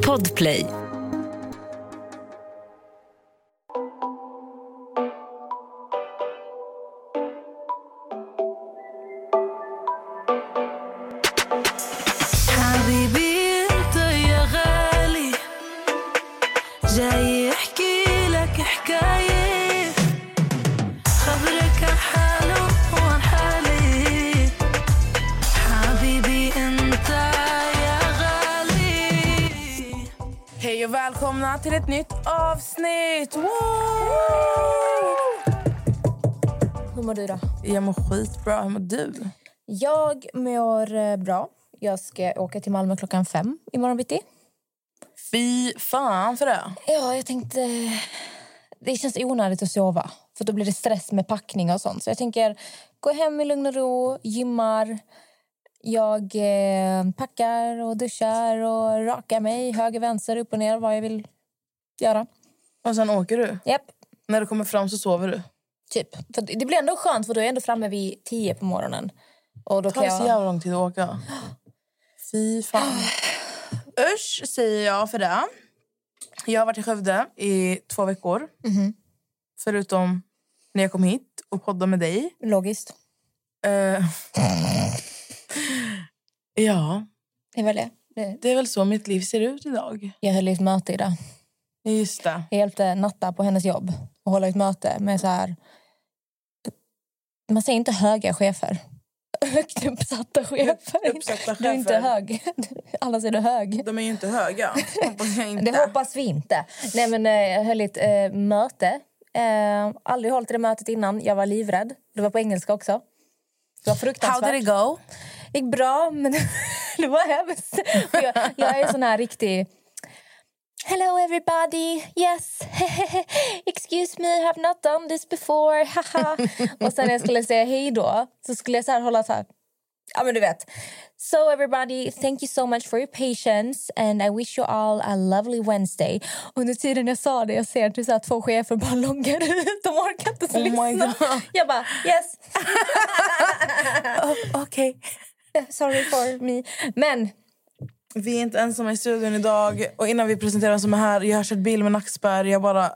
Podplay. Jag mår skitbra. Hur mår du? Jag mår eh, bra. Jag ska åka till Malmö klockan fem imorgon bitti. Fy fan för det. Ja, jag tänkte... Det känns onödigt att sova. För då blir det stress med packning och sånt. Så jag tänker gå hem i lugn och ro, gymmar. Jag eh, packar och duschar och rakar mig höger, vänster, upp och ner vad jag vill göra. Och sen åker du. Japp, När du kommer fram så sover du. Typ. För det blir ändå skönt för då är jag ändå framme vid tio på morgonen. Och då Det tar kan så jag... jävla lång tid att åka. Fy fan. Usch säger jag för det. Jag har varit i Skövde i två veckor. Mhm. Förutom när jag kom hit och poddade med dig. Logiskt. Eh, ja, Det är väl det. det. det är väl så mitt liv ser ut idag. Jag höll ett möte idag. Just det. Jag hjälpte Natta på hennes jobb och hålla ett möte med så här... Man säger inte höga chefer. Högt uppsatta chefer. uppsatta Du är inte chefer. hög. Alla säger du hög. De är ju inte höga. Hoppas inte. Det hoppas vi inte. Nej, men, eh, jag höll ett eh, möte. Eh, aldrig hållit i det mötet innan. Jag var livrädd. Det var på engelska också. Det var How fruktansvärt. did it go? Det gick bra, men det var hemskt. Jag, jag är sån här riktig... Hello everybody, yes, excuse me, I have not done this before, haha. Och sen när jag skulle säga hej då så skulle jag så här hålla så här... Ja men du vet. So everybody, thank you so much for your patience and I wish you all a lovely Wednesday. Under tiden jag sa det, jag ser att så här, två chefer bara långar ut. De orkar inte Oh lyssna. God. Jag bara, yes, Okej. sorry for me. Men Vi är inte ensamma i studion idag. Och innan vi presenterar vem som är här, jag har kört bil med nackspärr. Jag bara,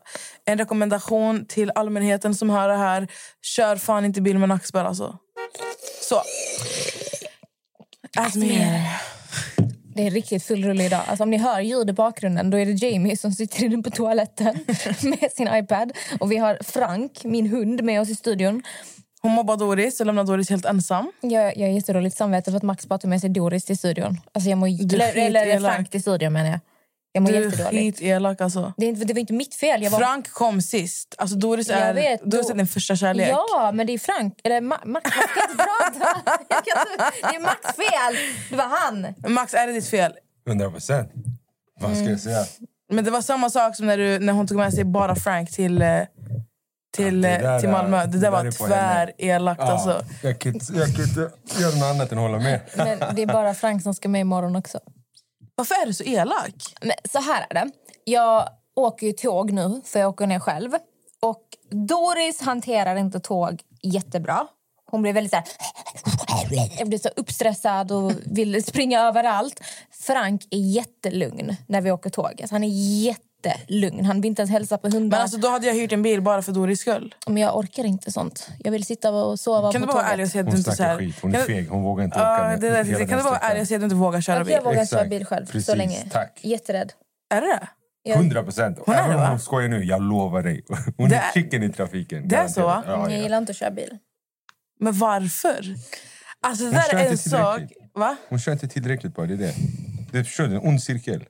en rekommendation till allmänheten som hör det här. Kör fan inte bil med nackspärr alltså. Så. As me here. Det är riktigt full rulle idag. Alltså om ni hör ljud i bakgrunden då är det Jamie som sitter inne på toaletten med sin iPad. Och vi har Frank, min hund, med oss i studion. Hon mobbar Doris och lämnar Doris helt ensam. Jag, jag har jättedåligt samvete för att Max bara tog med sig Doris till studion. Alltså jag mår, Du är eller, eller. Frank till studion menar jag. Jag mår Du är jättedåligt. skitelak alltså. Det, är inte, det var inte mitt fel. Jag var, Frank kom sist. Alltså Doris Jag är, vet, Doris är din första kärlek. Ja, men det är Frank. Eller Ma, Max. Jag ska inte prata. Kan det är Max fel. Det var han. Max, är det ditt fel? 100 procent. Vad ska Mm. jag säga? Men det var samma sak som när, du, när hon tog med sig bara Frank till, eh, till, Det eh, till är- Malmö. Det det där där var är på tvär elakt alltså. jag, kan inte, göra något annat än hålla med. Men det är bara Frank som ska med imorgon också. Varför är du så elak? Men så här är det. Jag åker ju tåg nu, för jag åker ner själv. Och Doris hanterar inte tåg jättebra. Hon blir väldigt så här... Jag blir så uppstressad och vill springa överallt. Frank är jättelugn när vi åker tåg. Alltså, han är jättelugn. Han vill inte ens hälsa på hundar. Men alltså, då hade jag hyrt en bil bara för Doris skull. Men jag orkar inte sånt. Jag vill sitta och sova Kan du på tåget. ärlig och säga att du Hon inte... Så här, skit. Hon är kan du- feg. Hon vågar inte åka Ja, med det är det. hela Kan den du vara ärlig och säga att du inte vågar köra bil? jag vågar Exakt. köra bil själv så Precis, länge. tack. Jätterädd. Är det det? Jag, 100 procent. Hon är Även om hon skojar nu, jag lovar dig. Hon Det är är- chicken i trafiken. Det är så, garanterat. Ja, jag ja. gillar inte att köra bil. Men varför? Alltså det Hon där är en sak... Va? Hon kör inte tillräckligt bara, det är det. Det du, en ond cirkel.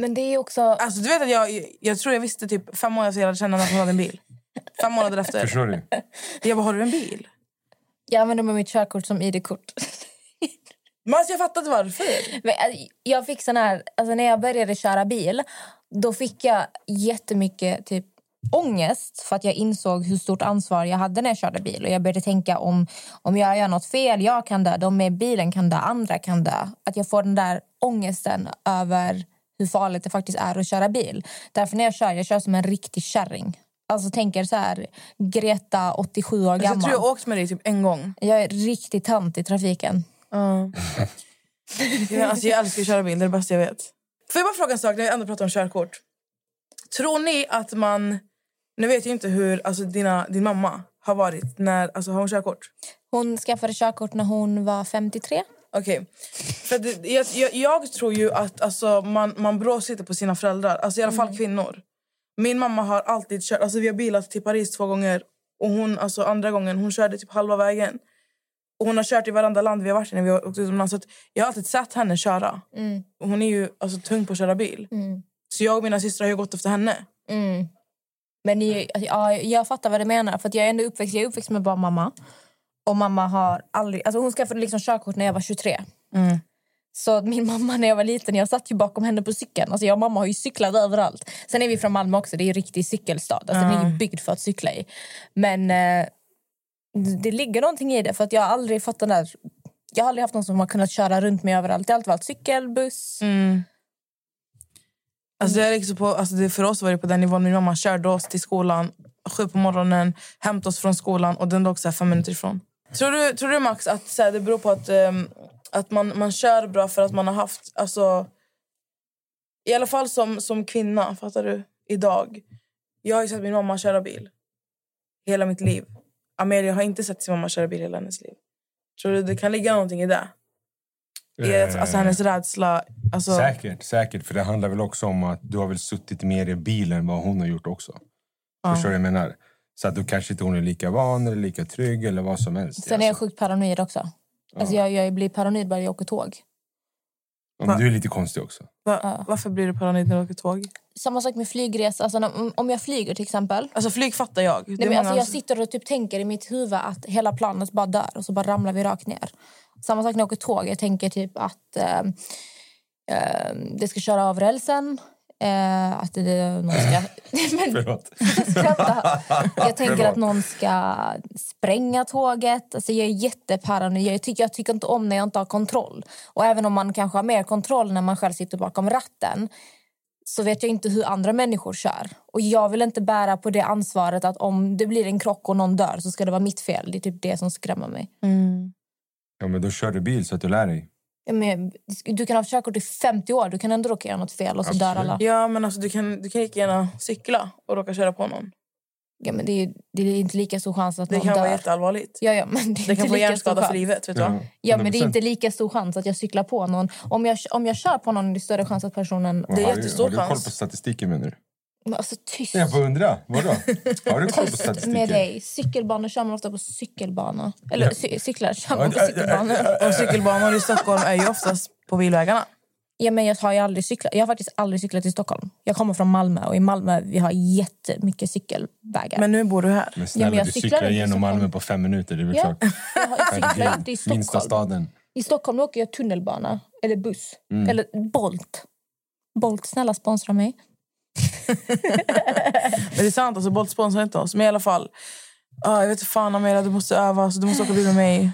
Men det är också... Alltså du vet att jag, jag tror jag visste typ fem månader efter jag lärde känna att hon hade en bil. Fem månader efter. Förstår du? Jag bara, har du en bil? Jag använder mitt körkort som ID-kort. Men alltså, jag fattar inte varför. Men, alltså, Jag fick sån här, alltså när jag började köra bil då fick jag jättemycket typ, ångest för att jag insåg hur stort ansvar jag hade när jag körde bil. Och Jag började tänka om, om jag gör något fel, jag kan dö, de med bilen kan dö, andra kan dö. Att jag får den där ångesten över hur farligt det faktiskt är att köra bil. Därför när jag kör, jag kör som en riktig kärring. Alltså tänker så här, Greta, 87 år Alltså, jag gammal. tror jag har åkt med dig typ en gång. Jag är riktigt tant i trafiken. Alltså, jag älskar att köra bil, det är det bästa jag vet. Får jag bara fråga en sak när vi ändå pratar om körkort? Tror ni att man... Nu vet jag inte hur alltså, dina, din mamma har varit. När, alltså, har hon körkort? Hon skaffade körkort när hon var 53. Okej. Det, jag, jag, jag tror ju att alltså, man, man brås lite på sina föräldrar. Alltså, I alla fall kvinnor. Min mamma har alltid kört... Alltså, vi har bilat till Paris två gånger. Och hon, alltså, Andra gången hon körde typ halva vägen. Och Hon har kört i varenda land vi har varit i när vi har åkt utomlands. Så jag har alltid sett henne köra. Mm. Hon är ju alltså, tung på att köra bil. Mm. Så jag och mina systrar har ju gått efter henne. Mm. Men ni, ja, jag fattar vad du menar. För att jag är ändå uppväxt, jag är uppväxt med bara mamma. Och mamma har aldrig... Alltså hon skaffade liksom körkort när jag var 23. Mm. Så min mamma när jag var liten, jag satt ju bakom henne på cykeln. Alltså jag och mamma har ju cyklat överallt. Sen är vi från Malmö också, det är en riktig cykelstad. Alltså Den är ju byggd för att cykla i. Men eh, det- det ligger någonting i det. För att jag har aldrig fått den där... Jag har aldrig haft någon som har kunnat köra runt mig överallt. Det har alltid varit cykel, buss. Mm. Alltså, det är liksom på, alltså, det, för oss var det på den nivån. Min mamma körde oss till skolan sju på morgonen, hämtade oss från skolan och den låg så här fem minuter ifrån. Tror du, tror du Max att så här, det beror på att, ehm, att man, man kör bra för att man har haft... Alltså, I alla fall som, som kvinna, fattar du? Idag. Jag har sett min mamma köra bil hela mitt liv. Amelia har inte sett sin mamma köra bil hela hennes liv. Tror du det kan ligga någonting i det? I att, alltså, hennes rädsla... Alltså, Säkert, säkert. För det handlar väl också om att du har väl suttit mer i bilen än vad hon har gjort också. Ja. Förstår du vad jag menar? Så att då kanske inte hon är lika van eller lika trygg eller vad som helst. Sen är jag Alltså, sjukt paranoid också. Alltså jag, jag blir paranoid bara jag åker tåg. ja, men du är lite konstig också. Va, Ja. Varför blir du paranoid när du åker tåg? Samma sak med flygresa. Alltså, om jag flyger till exempel. Alltså flyg fattar jag. Det är Nej, men alltså, jag sitter och typ tänker i mitt huvud att hela planet bara dör och så bara ramlar vi rakt ner. Samma sak när jag åker tåg. Jag tänker typ att eh, eh, det ska köra av rälsen. Eh, att det, någon ska... men. Jag tänker Förlåt. att någon ska spränga tåget. Alltså jag är jätteparanoid. Jag tycker, jag tycker inte om när jag inte har kontroll. Och även om man kanske har mer kontroll när man själv sitter bakom ratten så vet jag inte hur andra människor kör. Och jag vill inte bära på det ansvaret att om det blir en krock och någon dör så ska det vara mitt fel. Det är typ det som skrämmer mig. Mm. Ja, men då kör du bil så att du lär dig. Ja, Men, du kan ha körkort i 50 år, du kan ändå råka göra något fel och så dör Absolut. alla. Ja, men alltså, du, kan, du kan lika gärna cykla och råka köra på någon. Ja, men det, är, det är inte lika stor chans att Det någon kan dör. vara jätteallvarligt. Ja, ja, men det Det kan inte få hjärnskada för livet. Vet du vad? Ja, men det är 100%. inte lika stor chans att jag cyklar på någon. Om jag, om jag kör på någon är det större chans att personen... Det är har, du, jättestor har du koll på statistiken menar du? Men Alltså tyst. Jag får undra. Vadå? Har du koll på statistiken? med dig. Cykelbanor kör man ofta på cykelbana. Eller Ja. cy- cyklar kör man på cykelbanor. Och cykelbanor i Stockholm är ju oftast på bilvägarna. Ja, men jag har ju aldrig cyklat. Jag har faktiskt aldrig cyklat i Stockholm. Jag kommer från Malmö och i Malmö vi har jättemycket cykelvägar. Men nu bor du här. Men snälla, Ja, men jag du cyklar cyklar inte i igenom Stockholm. Malmö på fem minuter. Det är väl Ja. klart. jag har inte i Herregud, Minsta Stockholm. staden. I Stockholm åker jag tunnelbana eller buss. Mm. Eller Bolt. Bolt, snälla sponsra mig. Men det är sant, alltså, Bolt sponsrar inte oss. Men i alla fall. ah, jag vet inte fan Amelia, du måste öva. Så du måste åka bil med mig.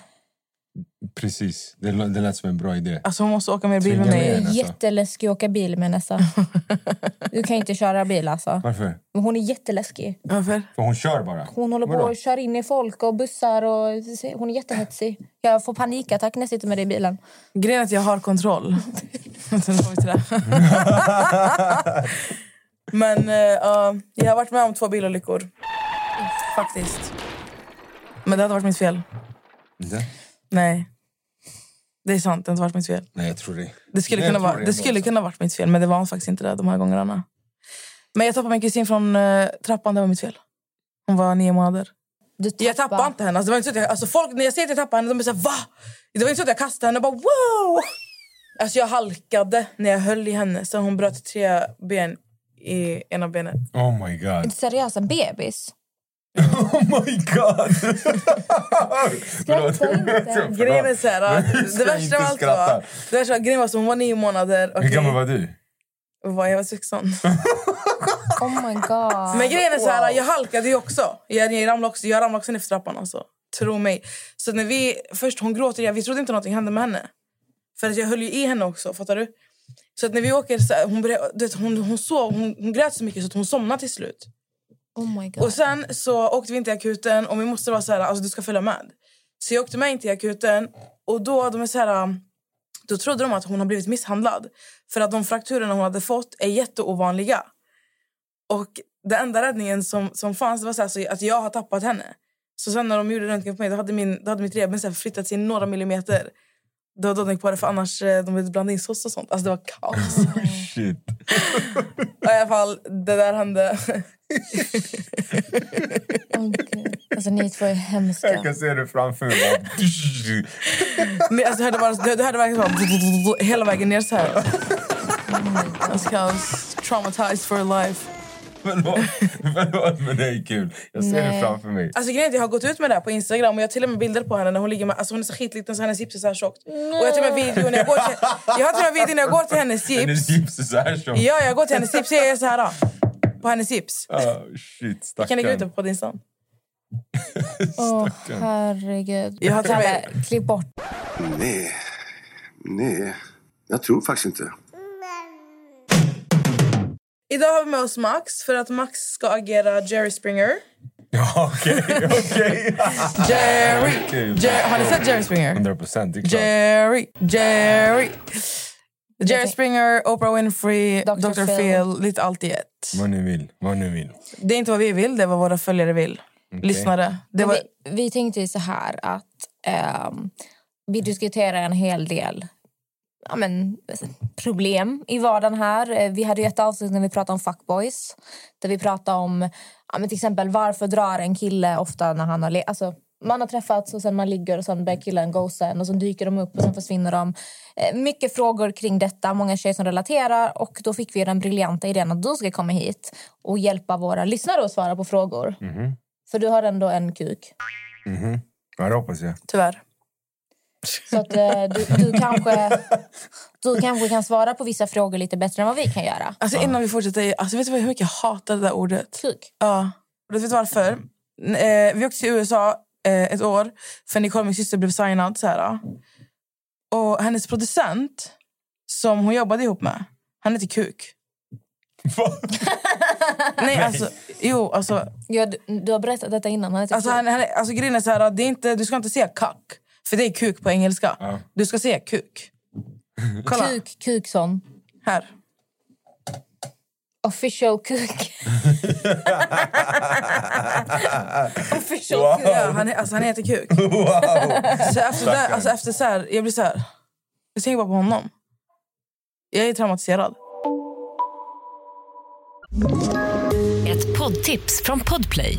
Precis. Det, det lät som en bra idé. Alltså, hon måste åka mer bil med mig. med. Det är alltså. jätteläskigt att åka bil med Nessa. Du kan inte köra bil alltså. Varför? Men Hon är jätteläskig. Varför? För hon kör bara. Hon håller på och kör in i folk och bussar. Och hon är jättehetsig. Jag får panikattack när jag sitter med dig i bilen. Grejen är att jag har kontroll. Men ja, jag har varit med om två bilolyckor. Faktiskt. Men det hade varit mitt fel. Det? Nej. Det är sant, det har inte varit mitt fel. Nej, jag tror det. Det skulle, Nej, jag kunna, vara, det det skulle alltså. kunna varit mitt fel, men det var faktiskt inte det de här gångerna. Men jag tappade min kusin från eh, trappan, det var mitt fel. Hon var nio månader. Du Jag tappade inte henne. Alltså, det var inte så att jag, alltså, folk, när jag säger att jag tappade henne, de blir såhär va? Det var inte så att jag kastade henne och bara wow! Alltså jag halkade när jag höll i henne så hon bröt tre ben i ena benet. Oh my god. Seriöst, en bebis? Oh my god! Skratta inte. Grejen är så här, det värsta av allt var, det värsta, grejen var så hon var nio månader. Hur gammal Okay. var du? Var jag var 16. Oh my god. Men grejen är så här, jag halkade ju också. Jag, jag ramlade också, jag ramlade också ner för trappan. Alltså. Tro mig. Så när vi, först hon gråter, jag, vi trodde inte någonting hände med henne. För att jag höll ju i henne också, fattar du? Så att när vi åker, så här, hon, vet, hon, hon, sov, hon, hon grät så mycket så att hon somnade till slut. Oh my god. Och sen så åkte vi in till akuten och vi måste vara så här, alltså du ska följa med. Så jag åkte med in till akuten och då, de är så här, Då trodde de att hon har blivit misshandlad. För att de frakturerna hon hade fått är jätteovanliga. Och den enda räddningen som, som fanns det var så här, så att jag har tappat henne. Så sen när de gjorde röntgen på mig då hade, min, då hade mitt revben flyttats in några millimeter. Då hade de tänkt på det för annars eh, de ville blanda in sås och sånt. Alltså det var kaos. Shit. I alla fall, det där hände. Gud. Alltså ni två är Jag hemska. kan se det framför mig. Men alltså, det hörde bara, det, det hörde verkligen bara hela vägen ner så här. Alltså, jag was traumatized for life. Förlåt, förlåt, men det är kul. Jag ser det Nej. framför mig. Alltså grejen är att jag har gått ut med det här på Instagram och jag har till och med bilder på henne när hon ligger med, alltså hon är så skitliten så hennes gips är så här tjockt. Och jag har till och med video när jag går till, jag har till och med video när jag går till hennes Hennes gips. gips är så här tjock. Ja, jag går till hennes gips och jag är så här. På hennes gips. Ah, shit, Kan lägga ut det stackarn. på din Insta. Åh, herregud. Jag har till och med- klipp bort. Nej, nej. Jag tror faktiskt inte. Idag har vi med oss Max för att Max ska agera Jerry Springer. Ja, okej, okej. Jerry! Okej. Jer- har ni sett Jerry Springer? 100 procent, det är klart. Jerry, Jerry. Jerry Springer, Oprah Winfrey, Dr. Dr. Phil. Phil. Lite allt i ett. Vad ni vill. Vad ni vill. Det är inte vad vi vill, det är vad våra följare vill. Lyssnare. Det Men var, vi, vi tänkte ju så här att ehm, vi diskuterar en hel del ja, men, problem i vardagen här. Eh, Vi hade ju ett avsnitt när vi pratade om fuckboys. Där vi pratade om ja, men till exempel varför drar en kille ofta när han har... Le- alltså, man har träffats och sen man ligger och sen börjar killen ghosta en och sen dyker de upp och sen försvinner de. Eh, Mycket frågor kring detta, många tjejer som relaterar och då fick vi den briljanta idén att du ska komma hit och hjälpa våra lyssnare att svara på frågor. För du har ändå en kuk. Mhm. Ja, det hoppas jag. tyvärr. Så att eh, du, du, kanske, du kanske kan svara på vissa frågor lite bättre än vad vi kan göra. Alltså innan vi fortsätter, alltså, vet du hur mycket jag hatar det där ordet? Kuk. Ja. Vet du varför? Eh, vi åkte till USA eh, ett år för Nicole, min syster, blev signad. Så här, och hennes producent, som hon jobbade ihop med, han heter Kuk. Nej, alltså, jo, alltså, Ja, du, du har berättat detta innan. Han heter alltså, han, han, är- alltså grejen är så här, det är inte, du ska inte säga kack, för det är kuk på engelska. Ja. Du ska säga kuk. Kolla, Kuk, Kukson. här. Official kuk. Official Wow. kuk. Ja, han, är- alltså, han heter Kuk. Så efter, det, alltså, efter så här, jag blir så här... Jag tänker bara på honom. Jag är traumatiserad. Ett poddtips från Podplay.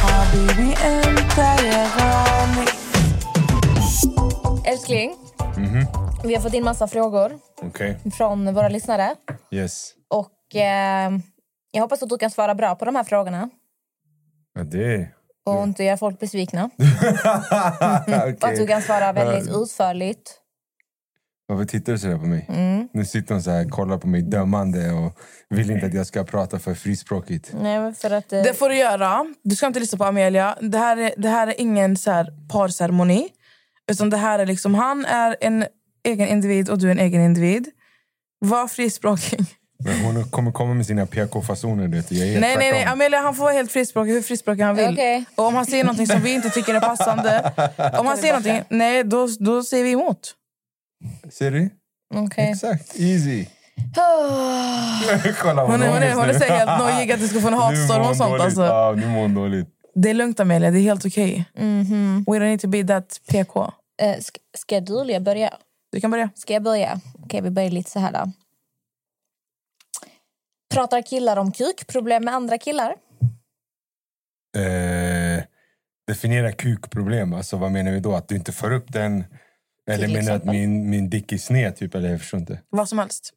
Enta ya ghali. Älskling, vi har fått in massa frågor Okej, från våra lyssnare. yes. Och eh, Jag hoppas att du kan svara bra på de här frågorna Ja, det... och inte göra folk besvikna. Och att du kan svara väldigt utförligt. Varför tittar du så där på mig? Mm. Nu sitter hon så här kollar på mig dömande och vill inte att jag ska prata för frispråkigt. Nej, men för att... eh, Det får du göra. Du ska inte lyssna på Amelia. Det här är, det här är ingen så här parceremoni. Utan det här är liksom, han är en egen individ och du är en egen individ. Var frispråkig. Men hon kommer komma med sina PK-fasoner. Nej, nej, nej. tvärtom. Amelia han får vara helt frispråkig hur frispråkig han vill. Okej. Och om han säger någonting som vi inte tycker är passande. Om han säger någonting, nej då, då säger vi emot. Ser du? Okej. Exakt. Easy. Oh. Kolla Hon är, hon är, hon är helt nojig att du ska få en hatstorm hon och sånt. dåligt. Alltså. Ja, nu mår hon dåligt. Det är lugnt Amelia, det är helt okej. Mhm. We don't need to be that PK. Eh, ska, ska du eller jag börja? Du kan börja. Ska jag börja? Okej, vi börjar lite så här då. Pratar killar om kukproblem med andra killar? Eh, definiera kukproblem. Alltså, vad menar vi då? Att du inte får upp den? Eller menar du att min, min dick är sned? Typ, eller jag förstår inte. Vad som helst.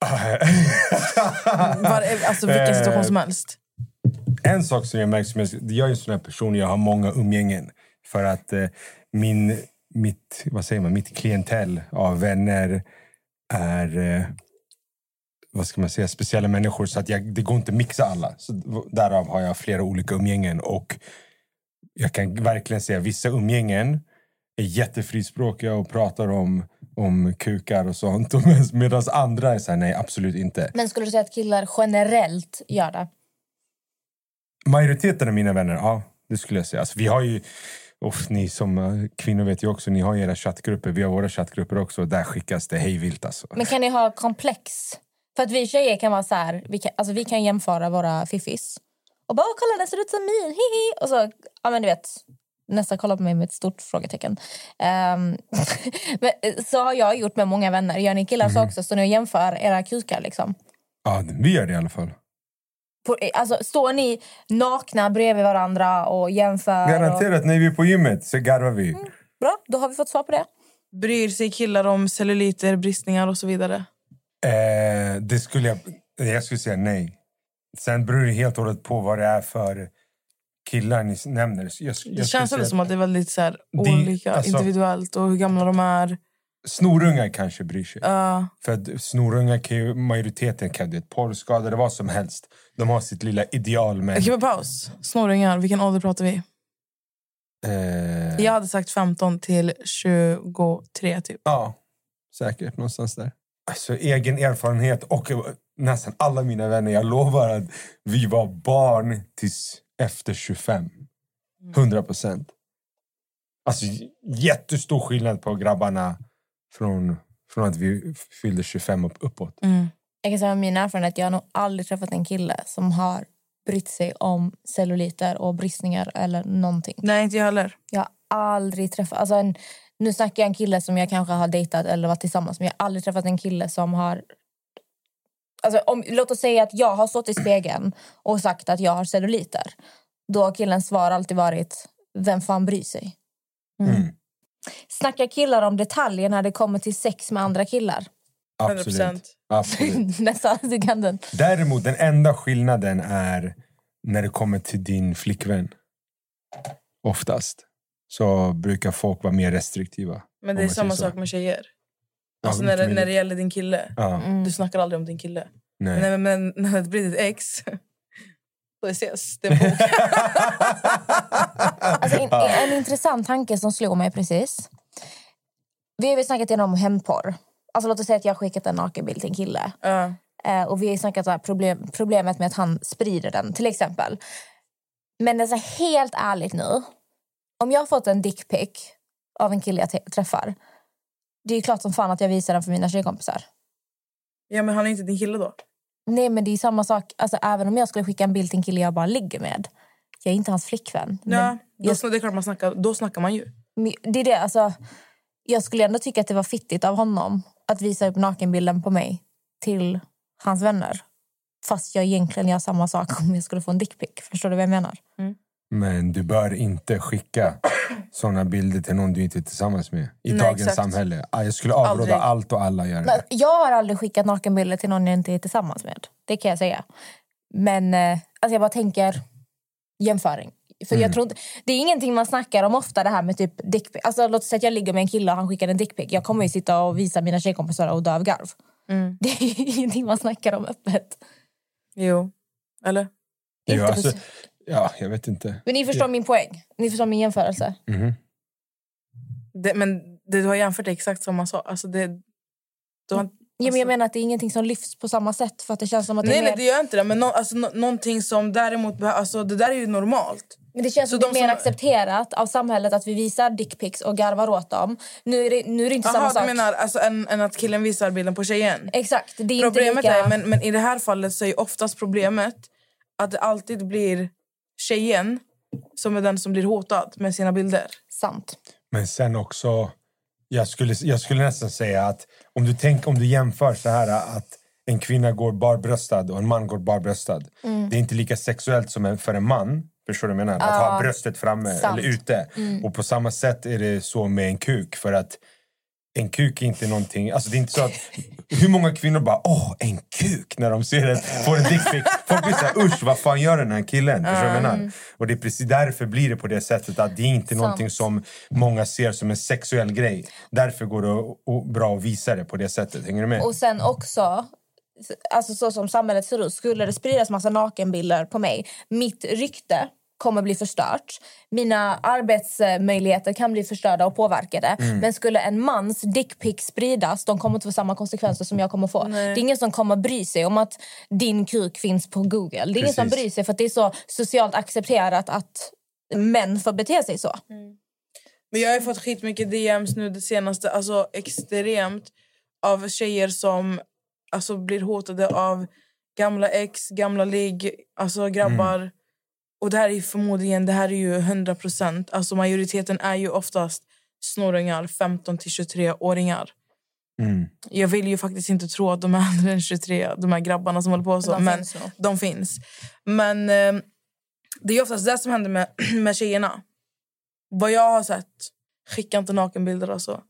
Var, alltså vilken situation som helst. En sak som jag märker, som jag, jag är en sån här person, jag har många umgängen. För att eh, min, mitt, vad säger man, mitt klientell av vänner är... Eh, vad ska man säga, speciella människor så att jag, det går inte att mixa alla. Så därav har jag flera olika umgängen. Och jag kan verkligen säga vissa umgängen är jättefrispråkiga och pratar om, om kukar och sånt. Medan andra är så här, nej absolut inte. Men skulle du säga att killar generellt gör det? Majoriteten av mina vänner, ja. Det skulle jag säga. Alltså, vi har ju... Uff, ni som eh, kvinnor vet ju också, ni har era chattgrupper. Vi har våra chattgrupper också. Där skickas det hej vilt alltså. Men kan ni ha komplex? För att vi tjejer kan vara så här, vi kan, alltså vi kan jämföra våra fiffis. Och bara, "Åh, kolla den ser ut som min, hihi. Och så, ja men du vet, nästan kollar på mig med ett stort frågetecken. Men, eh, så har jag gjort med många vänner. Gör ni killar så också? Står ni och jämför era kukar liksom? Ja, vi gör det i alla fall. På, eh, alltså, står ni nakna bredvid varandra och jämför? Och, Garanterat, när vi är på gymmet så garvar vi. bra, då har vi fått svar på det. Bryr sig killar om celluliter, bristningar och så vidare? Eh, det skulle jag... Jag skulle säga nej. Sen beror det helt och hållet på vad det är för killar ni nämner. Jag, jag Det känns säga som att det är väldigt så här, Det- olika alltså- individuellt och hur gamla de är. Snorungar kanske bryr sig. Ja. För snorungar kan ju, majoriteten kan ju porrskadade, vad som helst. De har sitt lilla ideal. Men, Okej, men paus. Snorungar, vilken ålder pratar vi? eh, Jag hade sagt 15 till 23 typ. Ja, säkert någonstans där. Alltså egen erfarenhet och eh, nästan alla mina vänner. Jag lovar att vi var barn tills efter 25. 100 procent. Alltså jättestor skillnad på grabbarna från, från att vi fyllde 25 upp, uppåt. Mm. Jag kan säga med min erfarenhet, jag har nog aldrig träffat en kille som har brytt sig om celluliter och bristningar eller någonting. Nej, inte jag heller. Jag har aldrig träffat... Alltså en, nu snackar jag en kille som jag kanske har dejtat eller varit tillsammans med. Jag har aldrig träffat en kille som har... Alltså om, låt oss säga att jag har stått i spegeln och sagt att jag har celluliter. Då har killens svar alltid varit, vem fan bryr sig? Mm. Snackar killar om detaljer när det kommer till sex med andra killar? absolut. 100%. absolut. Nästan, du kan den. Däremot den enda skillnaden är när det kommer till din flickvän. Oftast. Så brukar folk vara mer restriktiva. Men det är samma så. sak med tjejer. Alltså när, det, när det. gäller din kille. Ja, Mm. Du snackar aldrig om din kille. nej. Nej, men, men när det blir ditt ex... Då ses. Det är en. Alltså, en, en intressant tanke som slog mig precis. Vi har ju snackat igenom hämndporr. Alltså, låt oss säga att jag har skickat en nakenbild till en kille. Ja. Eh, och vi har snackat så här problem, problemet med att han sprider den, till exempel. Men alltså, helt ärligt nu. Om jag har fått en dickpic av en kille jag träffar. Det är klart som fan att jag visar den för mina tjejkompisar. ja, men han är inte din kille då? Nej, men det är samma sak. Alltså, även om jag skulle skicka en bild till en kille jag bara ligger med. Jag är inte hans flickvän. Ja, då, jag, det är klart man snackar, då snackar man ju. Men Det är det, alltså, jag skulle ändå tycka att det var fittigt av honom att visa upp nakenbilden på mig till hans vänner. Fast jag egentligen gör samma sak om jag skulle få en dickpic. Förstår du vad jag menar? Men du bör inte skicka såna bilder till någon du inte är tillsammans med. I Nej, dagens exakt. samhälle. Jag skulle avråda Aldrig. allt och alla Men det. jag har aldrig skickat nakenbilder till någon jag inte är tillsammans med. Det kan jag säga. Men eh, alltså jag bara tänker jämföring. För jag tror inte, det är ingenting man snackar om ofta det här med typ dickpic. Alltså låt oss säga att jag ligger med en kille och han skickar en dickpic. Jag kommer ju sitta och visa mina tjejkompisar och dö av garv. Mm. Det är ingenting man snackar om öppet. Jo. Eller? Jo, Inte alltså. Ja, jag vet inte. Men ni förstår min poäng. Ni förstår min jämförelse. Mhm. Det, men det, du har jämfört det exakt samma sak. Alltså det, du har, Ja, men jag menar att det är ingenting som lyfts på samma sätt. För att det känns som att det nej, är nej, mer, det gör inte det. Men no, alltså, no, någonting som däremot... Alltså, det där är ju normalt. men det känns så som det är mer som- accepterat av samhället att vi visar dickpics och garvar åt dem. Nu är det, nu är det inte samma Jaha, sak. menar alltså, än, än att killen visar bilden på tjejen? Exakt. Det är Problemet inte lika... är, men, men i det här fallet så är oftast problemet att det alltid blir tjejen som är den som blir hotad med sina bilder. Sant. Men sen också, jag skulle, jag skulle nästan säga att om du, tänk, om du jämför så här att en kvinna går barbröstad och en man går barbröstad. Mm. Det är inte lika sexuellt som för en man. Förstår du vad jag menar? Att ha bröstet framme sant. eller ute. Och på samma sätt är det så med en kuk. För att en kuk är inte någonting... Alltså det är inte så att... Hur många kvinnor bara åh, en kuk när de ser en, får en dickpic. Folk blir såhär usch, vad fan gör den här killen? Förstår du vad jag menar? Och det är precis därför blir det på det sättet att det är inte Sant. någonting som många ser som en sexuell grej. Därför går det bra att visa det på det sättet. Hänger du med? Och sen också, alltså så som samhället ser ut, skulle det spridas massa nakenbilder på mig, mitt rykte kommer bli förstört. Mina arbetsmöjligheter kan bli förstörda och påverkade. Mm. Men skulle en mans dickpic spridas, de kommer inte få samma konsekvenser som jag kommer få. Det är ingen som kommer bry sig om att din kuk finns på Google. Det är ingen som Precis. bryr sig för att det är så socialt accepterat att män får bete sig så. Men jag har ju fått skitmycket DMs nu det senaste, alltså extremt, av tjejer som alltså, blir hotade av gamla ex, gamla ligg, alltså grabbar. Och det här är förmodligen, det här är ju 100 procent. Alltså majoriteten är ju oftast snorungar, 15 till 23-åringar. Mm. Jag vill ju faktiskt inte tro att de är äldre än 23, de här grabbarna som håller på så. De men finns nog. de finns. Men eh, det är oftast det som händer med, med tjejerna. Vad jag har sett, skicka inte nakenbilder alltså.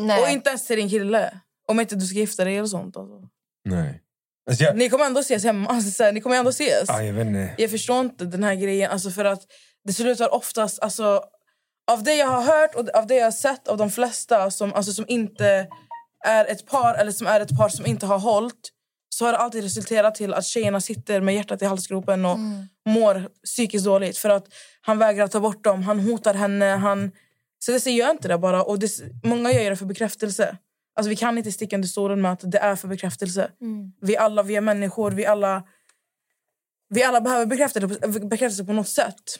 Nej. Och inte ens till din kille. Om inte du ska gifta dig eller sånt. Alltså. Nej. Alltså jag, Ni kommer ändå ses hemma. Alltså, så här, ni kommer ändå ses. ah, jag vet inte. Jag förstår inte den här grejen. Alltså, för att det slutar oftast... Alltså, av det jag har hört och av det jag har sett av de flesta som, alltså, som inte är ett par eller som är ett par som inte har hållit så har det alltid resulterat till att tjejerna sitter med hjärtat i halsgropen och mår psykiskt dåligt. För att han vägrar ta bort dem, han hotar henne. Han... Så det jag inte det bara. Och det, många gör det för bekräftelse. Alltså, vi kan inte sticka under stolen med att det är för bekräftelse. Vi alla vi är människor, vi alla, vi alla behöver bekräftelse, bekräftelse på något sätt.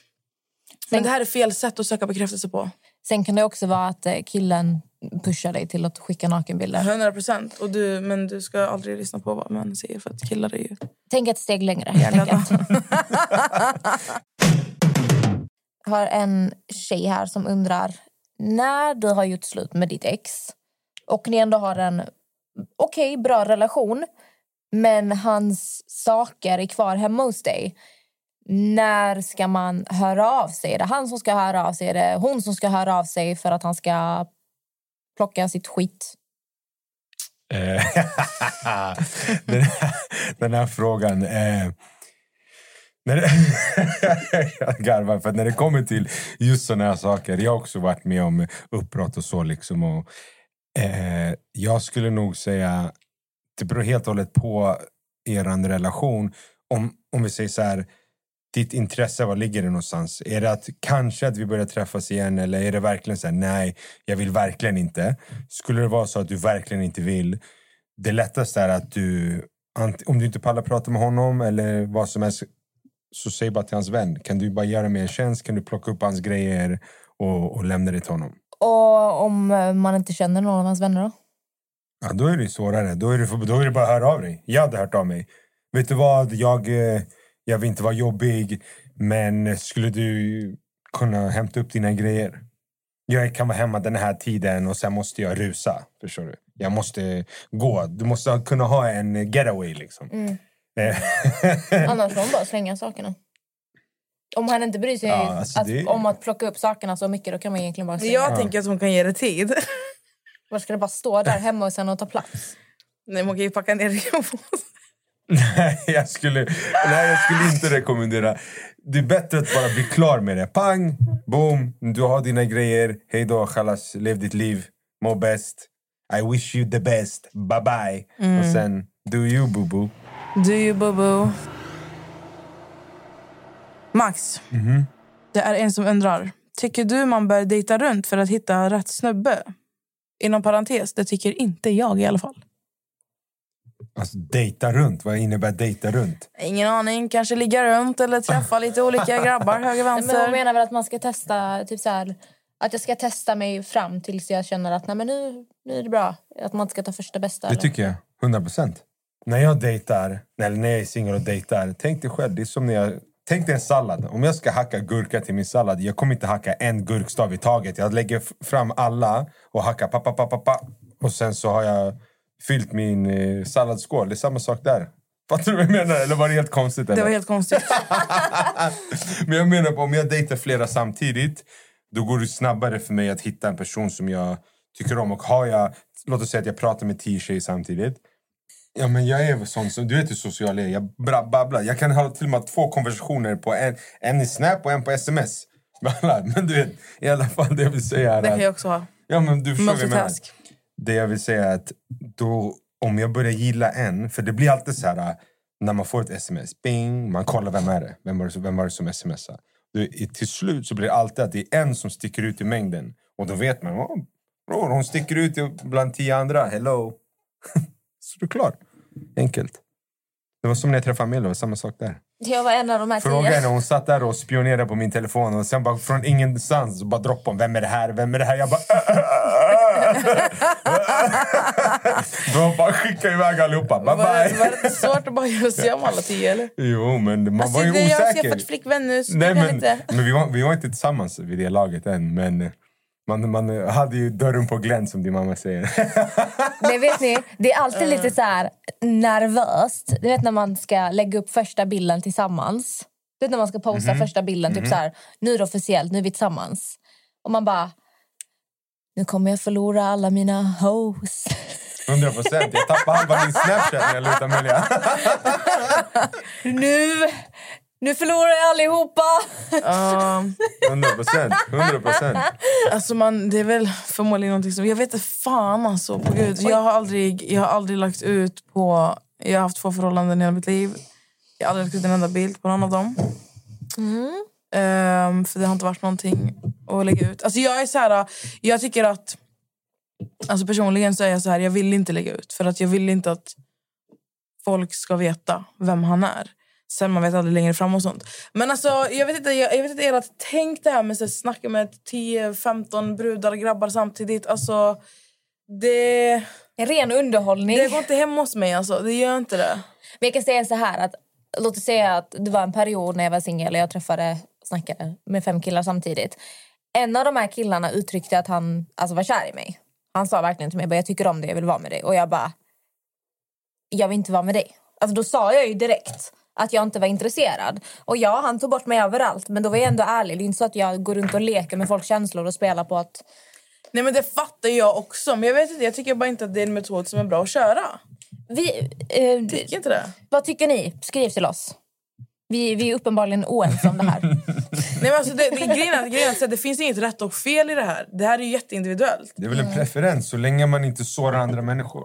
Men det här är fel sätt att söka bekräftelse på. Sen kan det också vara att eh, killen pushar dig till att skicka nakenbilder. 100 procent. Du, men du ska aldrig lyssna på vad män säger för att killar är ju... Tänk ett steg längre. Jag har en tjej här som undrar när du har gjort slut med ditt ex och ni ändå har en okej, bra relation men hans saker är kvar hemma hos dig. När ska man höra av sig? Är det han som ska höra av sig? Är det hon som ska höra av sig för att han ska plocka sitt skit? Eh, den, här, den här frågan... Eh, när det, jag garvar, för att när det kommer till just såna här saker... Jag har också varit med om uppbrott och så. Liksom, och, eh, jag skulle nog säga... Det beror helt och hållet på er relation. Om, om vi säger så här... Ditt intresse, var ligger det någonstans? Är det att kanske att vi börjar träffas igen eller är det verkligen så här, nej, jag vill verkligen inte. Skulle det vara så att du verkligen inte vill, det lättaste är att du, om du inte pallar prata med honom eller vad som helst, så säg bara till hans vän. Kan du bara göra mig en tjänst? Kan du plocka upp hans grejer och, och lämna det till honom? Och om eh, man inte känner någon av hans vänner då? Ja, då är det svårare. Då är det, då är det bara att höra av dig. Jag hade hört av mig. Vet du vad? Jag, eh, jag vill inte vara jobbig, men skulle du kunna hämta upp dina grejer? Jag kan vara hemma den här tiden och sen måste jag rusa. Förstår du? Jag måste gå. Du måste kunna ha en getaway liksom. Eh, Annars får hon bara slänga sakerna. Om han inte bryr sig Ja, alltså att, det- om att plocka upp sakerna så mycket då kan man egentligen bara. Jag tänker att hon kan ge det tid. Var ska det bara stå där hemma och sen och ta plats? Nej, man kan ju packa ner det. Nej, jag skulle, nej, jag skulle inte rekommendera. Det är bättre att bara bli klar med det. Pang, boom, du har dina grejer. Hej då, chalas, lev ditt liv. Må bäst. I wish you the best. Bye bye. Och sen, do you boo boo. Do you boo boo? Max, det är en som undrar. Tycker du man bör dejta runt för att hitta rätt snubbe? Inom parentes, det tycker inte jag i alla fall. Alltså, dejta runt. Vad innebär dejta runt? Ingen aning. Kanske ligga runt eller träffa lite olika grabbar höger, Nej, Men hon vänster. menar väl att man ska testa typ så här, att jag ska testa mig fram tills jag känner att nej, men nu, nu är det bra. Att man inte ska ta första bästa. Det eller? tycker jag. 100 procent. När jag dejtar, eller när jag är singel och dejtar, tänk dig själv. Det är som när jag... Tänk dig en sallad. Om jag ska hacka gurka till min sallad, jag kommer inte hacka en gurkstav i taget. Jag lägger fram alla och hackar pa, pa, pa, pa, pa. Och sen så har jag fyllt min eh, salladsskål. Det är samma sak där. Fattar du vad jag menar? Eller var det helt konstigt? Eller? Det var helt konstigt. Men jag menar på, om jag dejtar flera samtidigt då går det snabbare för mig att hitta en person som jag tycker om. Och har jag, låt oss säga att jag pratar med tio tjejer samtidigt. Ja, men jag är sån som, du vet hur social jag är. Jag babblar. Jag kan ha till och med två konversationer på en, en i Snap och en på sms. Men du vet, i alla fall det jag vill säga är Det kan jag också ha. Ja, men du förstår vad jag. Multitask. Det jag vill säga är att då, om jag börjar gilla en, för det blir alltid så här äh, när man får ett sms, bing, man kollar vem är det? Vem var det, vem var det som smsar? Du, till slut så blir det alltid att det är en som sticker ut i mängden. Och då vet man, oh, bror, hon sticker ut bland tio andra. Hello! så det är klart. Enkelt. Det var som när jag träffade Milo, var samma sak där. Jag var en av de här Fråga henne, hon satt där och spionerade på min telefon och sen bara från ingenstans bara droppade hon. Vem är det här? Vem är det här? Jag bara... De bara skickade iväg allihopa. Bye Var, det- bye. var det inte svårt att bara göra om alla tio eller? Jo, men man Alltså, var ju det, jag har osäker. skaffat flickvän nu så Nej, men, inte. men vi, var, vi var inte tillsammans vid det laget än. Men man, man hade ju dörren på glänt som din mamma säger. Men vet ni, det är alltid lite så här nervöst. Du vet när man ska lägga upp första bilden tillsammans. Du vet när man ska posta Mhm. första bilden, typ så här, nu är det officiellt, nu är vi tillsammans. Och man bara, nu kommer jag förlora alla mina hoes. 100 procent. Jag tappade halva min Snapchat när jag lutade Amelia. Nu, nu förlorar jag allihopa. Ja, 100 procent. 100 procent. alltså man, det är väl förmodligen någonting som... Jag vet inte fan alltså. På Gud. Jag, har aldrig, jag har aldrig lagt ut på... Jag har haft två förhållanden i hela mitt liv. Jag har aldrig lagt ut en enda bild på någon av dem. Ehm, för det har inte varit någonting att lägga ut. Alltså jag är så här, jag tycker att... Alltså personligen så är jag så här, jag vill inte lägga ut. För att jag vill inte att folk ska veta vem han är. Sen man vet aldrig längre fram och sånt. Men alltså, jag vet inte, jag, jag vet inte ert tänk det här med att snacka med 10-15 brudar grabbar samtidigt. Alltså, det, En ren underhållning. det går inte hem hos mig. Alltså. Det gör inte det. Men jag kan säga så här att låt oss säga att det var en period när jag var singel och jag träffade och snackade med fem killar samtidigt. En av de här killarna uttryckte att han alltså, var kär i mig. Han sa verkligen till mig bara, jag tycker om dig, jag vill vara med dig. Och jag bara, jag vill inte vara med dig. Alltså då sa jag ju direkt att jag inte var intresserad. Och ja, han tog bort mig överallt. Men då var jag ändå ärlig. Det är inte så att jag går runt och leker med folks känslor och spelar på att... Nej men Det fattar jag också. Men jag vet inte, jag tycker bara inte att det är en metod som är bra att köra. Vi, eh, Tycker inte det? vad tycker ni? Skriv till oss. Vi, vi är uppenbarligen oense om det här. Nej, men alltså det, det, grejen är, grejen är att det finns inget rätt och fel i det här. Det här är ju jätteindividuellt. Det är väl en preferens så länge man inte sårar andra människor.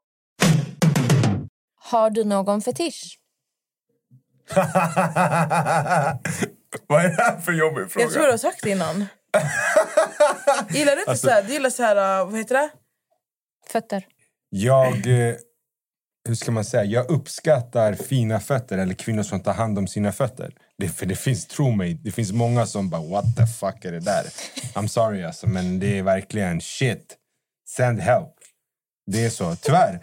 Har du någon fetisch? Vad är det här för jobbig fråga? Jag tror du har sagt det innan. Gillar du inte Alltså- så här, du gillar så här, uh, vad heter det? Fötter? Jag, eh, hur ska man säga, jag uppskattar fina fötter eller kvinnor som tar hand om sina fötter. Det, för det finns, tro mig, det finns många som bara what the fuck är det där? I'm sorry alltså, men det är verkligen shit. Send help. Det är så, tyvärr.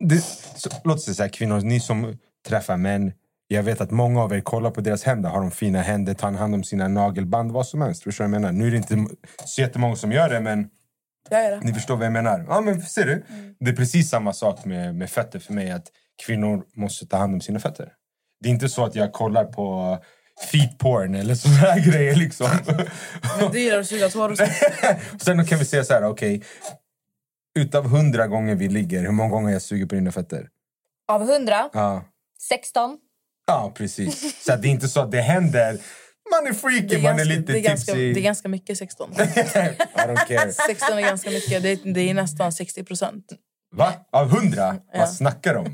Det, så, låt oss säga så här, kvinnor, ni som träffar män. Jag vet att många av er kollar på deras händer. Har de fina händer, tar hand om sina nagelband, vad som helst. Förstår jag menar? Nu är det inte så jättemånga som gör det, men det. ni förstår vad jag menar? Ja, men ser du? Det är precis samma sak med, med fötter för mig. Att kvinnor måste ta hand om sina fötter. Det är inte så att jag kollar på feet porn eller här grejer. Liksom. Men du gillar att suga tår och så. Sen kan vi säga så här, okej. Utav hundra gånger vi ligger, hur många gånger jag sugit på dina fötter? Av 100? Ja, 16? ja precis. Så det är inte så att det händer. Man är freaky, Det är, man är ganska, lite det, är ganska, tipsy. det är ganska mycket 16. I don't care. 16 är ganska mycket. Det är, det är nästan 60 procent. Va? Av hundra? Ja. Vad snackar de?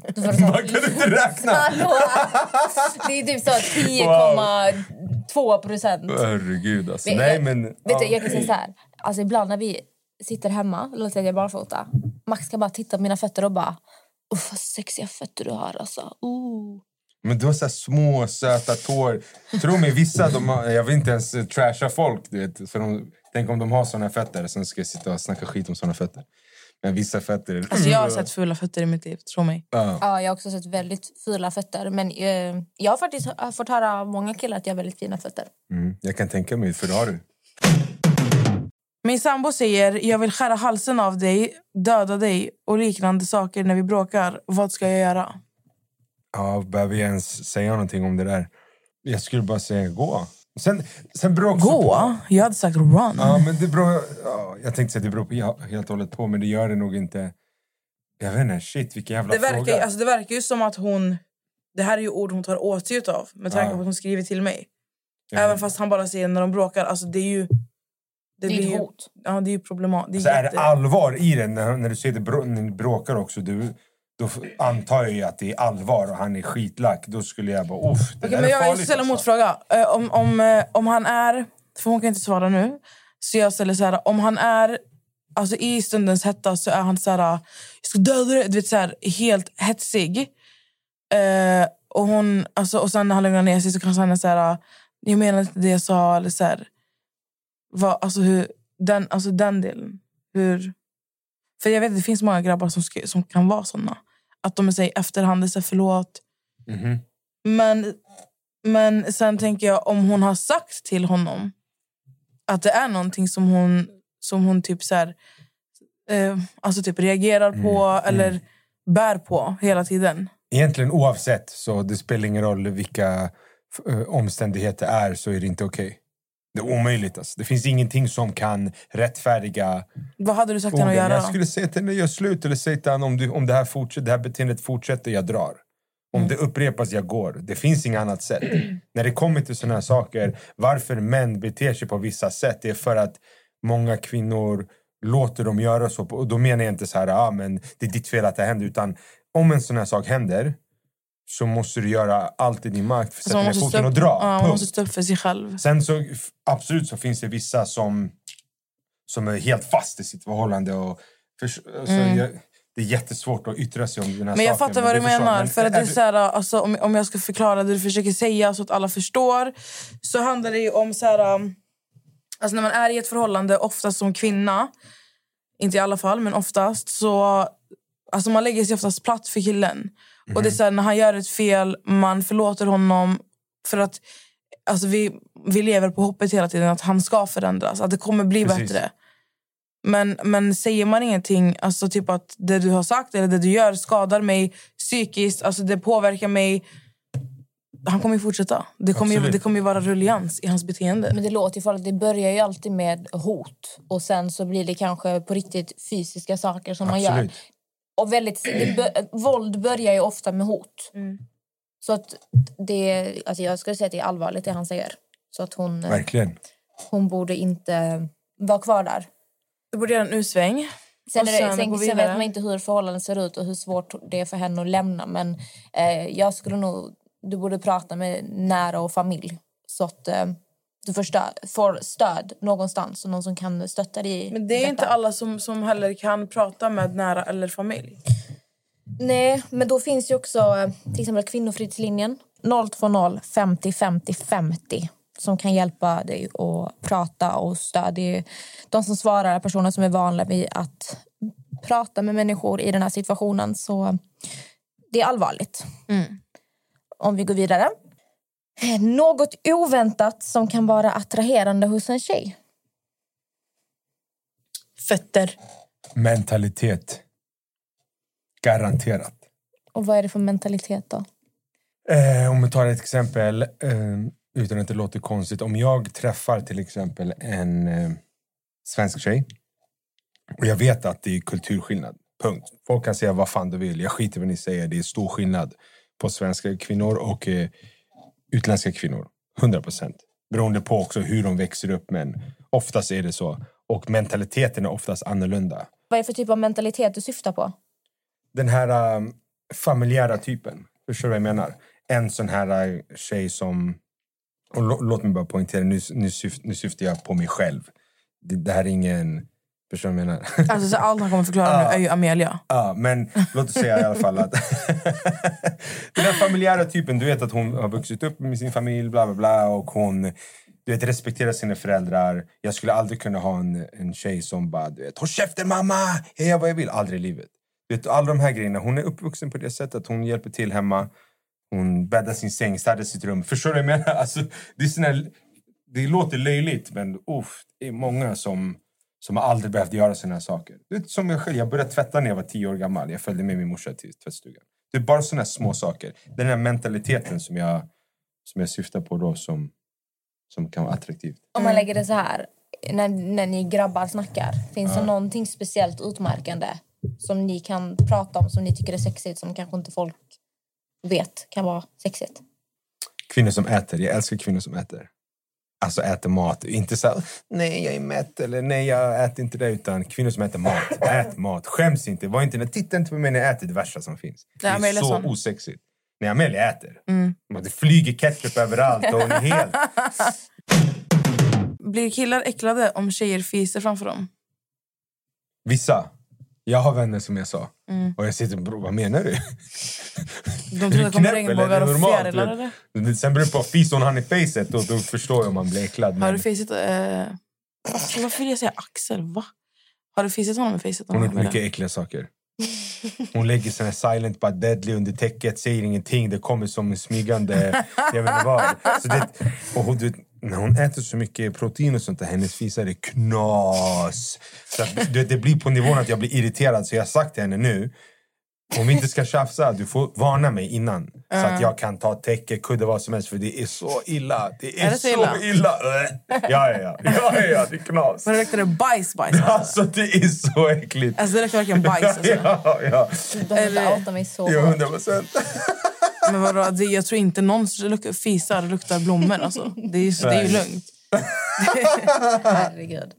Man kan inte räkna. Hallå! Det är typ så 10,2 procent. Herregud alltså. Men Nej jag- men... Vet ja. du, jag kan säga så här. Alltså ibland när vi sitter hemma, låt säga att jag är barfota. Max kan bara titta på mina fötter och bara... Uff, vad sexiga fötter du har alltså. Ooh. Men du har så här små söta tår. Tro mig, vissa de har, jag vill inte ens eh, trasha folk. Du vet, för de, tänk om de har såna fötter. Sen ska jag sitta och snacka skit om såna fötter. Men vissa fötter... Alltså jag har sett fula fötter i mitt liv, tro mig. Ja. Ja, jag har också sett väldigt fula fötter. Men eh, jag har faktiskt har fått höra av många killar att jag har väldigt fina fötter. Mm, jag kan tänka mig, för det har du. Min sambo säger jag vill skära halsen av dig, döda dig och liknande saker när vi bråkar. Vad ska jag göra? Ja, behöver jag ens säga någonting om det där? Jag skulle bara säga gå. Sen, sen beror också Gå? På, Jag hade sagt run. ja, men det beror, ja, jag tänkte säga att det beror på, ja, helt och hållet på, men det gör det nog inte. Jag vet inte, shit vilken jävla Det verkar, fråga. alltså det verkar ju som att hon... Det här är ju ord hon tar åt sig av med tanke Ja. på att hon skriver till mig. Ja. Även fast han bara säger när de bråkar. Alltså det är ju... Det är blir ett ju, hot. Ja, det är ju problematiskt. Så är det allvar i det, när, när du säger det brå, när ni bråkar också, du, då antar jag ju att det är allvar och han är skitlack. Då skulle jag bara, uff, det Okej, där men är jag vill ställa en alltså. motfråga. Eh, om, om, eh, om han är... För hon kan inte svara nu. Så jag ställer så här. Om han är... Alltså i stundens hetta så är han så här... Jag ska döda dig. Du vet, så här, helt hetsig. Eh, och, hon, alltså, och sen när han lugnar ner sig så kanske han är så här... Jag menar inte det jag sa. Eller så här, vad, alltså, hur, den, alltså den delen. Hur, för jag vet att det finns många grabbar som, ska, som kan vara såna. Att de säger efterhand, här, förlåt. Mhm. Men, men sen tänker jag om hon har sagt till honom att det är någonting som hon, som hon typ så här, eh, alltså typ reagerar på Mm, eller bär på hela tiden. Egentligen oavsett, så det spelar ingen roll vilka eh, omständigheter är så är det inte okej. Det är omöjligt. Alltså. Det finns ingenting som kan rättfärdiga Vad hade du sagt henne att orden. göra? Jag skulle säga till henne, gör slut. Eller säga till henne, om, du, om det, här fortsätter, det här beteendet fortsätter, jag drar. Om Mm. det upprepas, jag går. Det finns inget annat sätt. När det kommer till såna här saker, varför män beter sig på vissa sätt, det är för att många kvinnor låter dem göra så. Och då menar jag inte så här, ah, men det är ditt fel att det händer. Utan om en sån här sak händer så måste du göra allt i din makt för att sätta ner foten och upp, dra. ja, man måste stå upp för sig själv. Sen så absolut så finns det vissa som, som är helt fast i sitt förhållande. Och för, alltså, jag, det är jättesvårt att yttra sig om den här Men jag saken. fattar vad du jag. menar. Men För att det är så här, alltså, om, om jag ska förklara det du försöker säga så att alla förstår så handlar det om... så här, um, alltså När man är i ett förhållande, oftast som kvinna inte i alla fall, men oftast så... Alltså man lägger sig oftast platt för killen. Och det är så här, När han gör ett fel, man förlåter honom för att alltså vi, vi lever på hoppet hela tiden att han ska förändras, att det kommer bli Precis. bättre. Men, men säger man ingenting, alltså typ att det du har sagt eller det du gör skadar mig psykiskt, alltså det påverkar mig. Han kommer ju fortsätta. Det kommer, ju, Absolut. det kommer ju vara rullians i hans beteende. Men det låter ju farligt. Det börjar ju alltid med hot. Och sen så blir det kanske på riktigt fysiska saker som man gör. Och väldigt, det våld börjar ju ofta med hot. Så att det, alltså jag skulle säga att det är allvarligt det han säger. Så att hon, eh, Verkligen. hon borde inte vara kvar där. Du borde göra en U-sväng. Sen, det, sen sen, sen vet man inte hur förhållandet ser ut och hur svårt det är för henne att lämna. Men eh, jag skulle nog... Du borde prata med nära och familj så att eh, du får stöd, får stöd någonstans och någon som kan stötta dig Men det är detta. inte alla som, som heller kan prata med nära eller familj. Nej, men då finns ju också eh, till exempel Kvinnofridslinjen 020 50 50 50 som kan hjälpa dig att prata och stödja. De som svarar är personer som är vana vid att prata med människor i den här situationen. Så det är allvarligt. Om vi går vidare. Eh, Något oväntat som kan vara attraherande hos en tjej. Fötter. Mentalitet. Garanterat. Och vad är det för mentalitet då? Eh, om vi tar ett exempel, eh, utan att det låter konstigt. Om jag träffar till exempel en eh, svensk tjej och jag vet att det är kulturskillnad. Punkt. Folk kan säga vad fan de vill. Jag skiter i vad ni säger. Det är stor skillnad på svenska kvinnor och eh, utländska kvinnor. 100 procent. Beroende på också hur de växer upp. Men oftast är det så. Och mentaliteten är oftast annorlunda. Vad är det för typ av mentalitet du syftar på? den här um, familjära typen. Förstår du vad jag menar? En sån här uh, tjej som... Och lå, låt mig bara poängtera, nu, nu, syf, nu syftar jag på mig själv. Det, det här är ingen... Förstår du vad jag menar? Alltså, så allt han kommer förklara nu är ju Amelia. Ja, men låt oss säga i alla fall att... den här familjära typen, du vet att hon har vuxit upp med sin familj, bla bla bla, och hon du vet, respekterar sina föräldrar. Jag skulle aldrig kunna ha en, en tjej som bara, du vet, håll käften mamma, jag gör vad jag vill. Aldrig i livet. Du vet, alla de här grejerna, hon är uppvuxen på det sättet. Hon hjälper till hemma, hon bäddar sin säng, städar sitt rum. Förstår du vad jag menar? Alltså, det, är såna, det låter löjligt, men uff, det är många som, Som har aldrig behövt göra såna här saker. Det är som jag själv. Jag började tvätta när jag var tio år gammal. Jag följde med min morsa till tvättstugan. Det är bara såna här små saker. Den här mentaliteten som jag, som jag syftar på då som, som kan vara attraktivt. Om man lägger det så här, när, när ni grabbar snackar, finns det någonting speciellt utmärkande som ni kan prata om, som ni tycker är sexigt, som kanske inte folk vet kan vara sexigt? Kvinnor som äter. Jag älskar kvinnor som äter. Alltså äter mat. Inte så här, nej jag är mätt eller nej jag äter inte det. Utan kvinnor som äter mat. Ät mat. Skäms inte. Var inte, titta inte på mig när jag äter det värsta som finns. Det är Amelia så sån. osexigt. När Amelia äter. Mm. Det flyger ketchup överallt och hon är helt... Blir killar äcklade om tjejer fiser framför dem? Vissa. Jag har vänner som jag sa. Mm. Och jag sitter bror vad menar du? De tror att det kommer regnbågar och fjärilar eller? Sen beror det på, fiser hon han i facet då, då förstår jag om man blir äcklad. Har du fisit... Eh... Varför, varför vill jag säga Axel? Va? Har du fisit honom i facet? hon har gjort mycket äckliga saker. Hon lägger här silent but deadly under täcket, säger ingenting. Det kommer som en smygande... Jag vet inte vad. Så det, och hon, när hon äter så mycket protein och sånt där, hennes fisar är knas. Så att, det, det blir på nivån att jag blir irriterad. Så jag har sagt till henne nu, om vi inte ska tjafsa, du får varna mig innan. Så att jag kan ta täcke, kudde, vad som helst. För det är så illa. Det är, Är det så så illa? illa. Ja, ja, ja. ja, ja det är knas. Men det luktar det bajs, bajs? Alltså, Alltså det är så äckligt. alltså det luktar verkligen bajs. Alltså. Ja, ja. De outa mig så Ja, hårt. hundra procent. Men vadå, det, jag tror inte någon som luk- fisar luktar blommor. Alltså. Det, är, ju- det är ju lugnt. Herregud.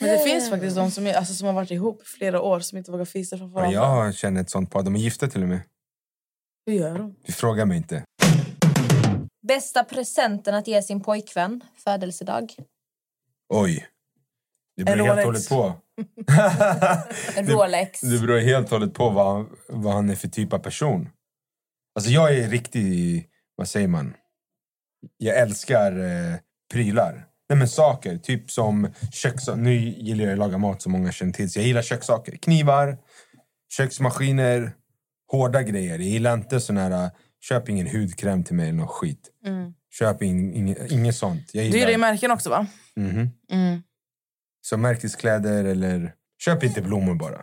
Men det finns faktiskt de som, är, alltså, som har varit ihop flera år som inte vågar fisa framför varandra. Jag känner ett sånt par. De är gifta till och med. Hur gör de? Du frågar mig inte. Bästa presenten att ge sin pojkvän födelsedag? Oj. Det beror helt och hållet på. Det- Rolex? Det beror helt och hållet på vad, vad han är för typ av person. Alltså jag är riktig, vad säger man? Jag älskar eh, prylar. Nej men saker, typ som kökssaker. Nu gillar jag att laga mat som många känner till. Så jag gillar kökssaker. Knivar, köksmaskiner, hårda grejer. Jag gillar inte sån här, eh, köp ingen hudkräm till mig eller något skit. Köp in, inget, inget sånt. Jag Du gillar ju märken också va? Mhm. Mm. Så märkeskläder eller... Köp inte blommor bara.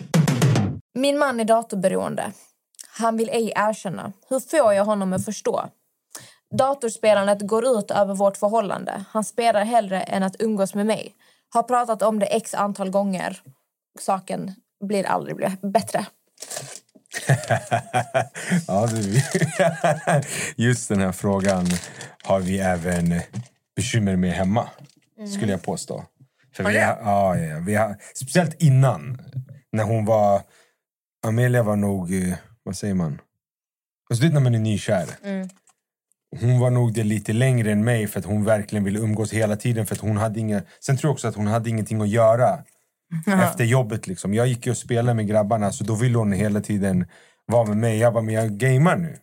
Min man är datorberoende. Han vill ej erkänna. Hur får jag honom att förstå? Datorspelandet går ut över vårt förhållande. Han spelar hellre än att umgås med mig. Har pratat om det x antal gånger. Saken blir aldrig bättre. ja, du. Just den här frågan har vi även bekymmer med hemma. Skulle jag påstå. För vi har, ja, ja, vi har, speciellt innan. När hon var... Amelia var nog... eh, Vad säger man? Alltså, du vet när man är nykär. Hon var nog det lite längre än mig för att hon verkligen ville umgås hela tiden. För att hon hade inga, sen tror jag också att hon hade ingenting att göra efter jobbet. Liksom. Jag gick och spelade med grabbarna så då ville hon hela tiden vara med mig. Jag bara, men jag gamer nu.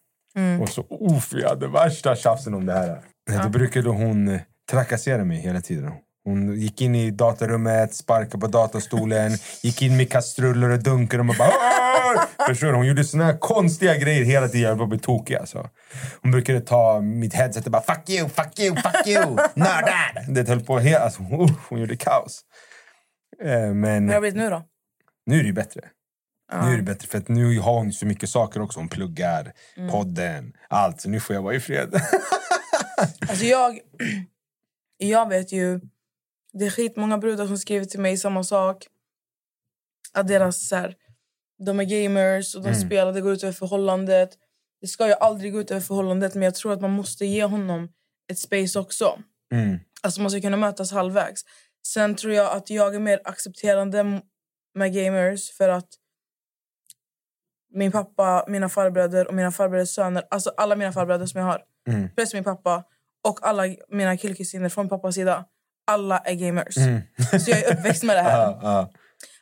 Och så, uff, vi hade värsta tjafsen om det här. Då brukade hon eh, trakassera mig hela tiden. Hon gick in i datarummet, sparkade på datorstolen, gick in med kastruller och dunkar och man bara... Förstår du? Hon gjorde såna här konstiga grejer hela tiden. Jag blev tokig alltså. Hon brukade ta mitt headset och bara fuck you, fuck you, fuck you, nördar! Det höll på helt... Alltså, hon, hon gjorde kaos. Eh, Men Hur har det blivit nu då? nu är det ju bättre. Nu är det bättre för att nu har hon så mycket saker också. Hon pluggar, podden, allt. Så nu får jag vara i fred. Alltså jag, jag vet ju... Det är skitmånga brudar som skriver till mig samma sak. Att deras så här, de är gamers och de spelar, det går ut över förhållandet. Det ska ju aldrig gå ut över förhållandet men jag tror att man måste ge honom ett space också. Mm. Alltså man ska kunna mötas halvvägs. Sen tror jag att jag är mer accepterande med gamers för att min pappa, mina farbröder och mina farbröders söner, alltså alla mina farbröder som jag har, Mm. plus min pappa Och alla mina killkusiner från pappas sida, alla är gamers. Mm. Så jag är uppväxt med det här. Ja, ja.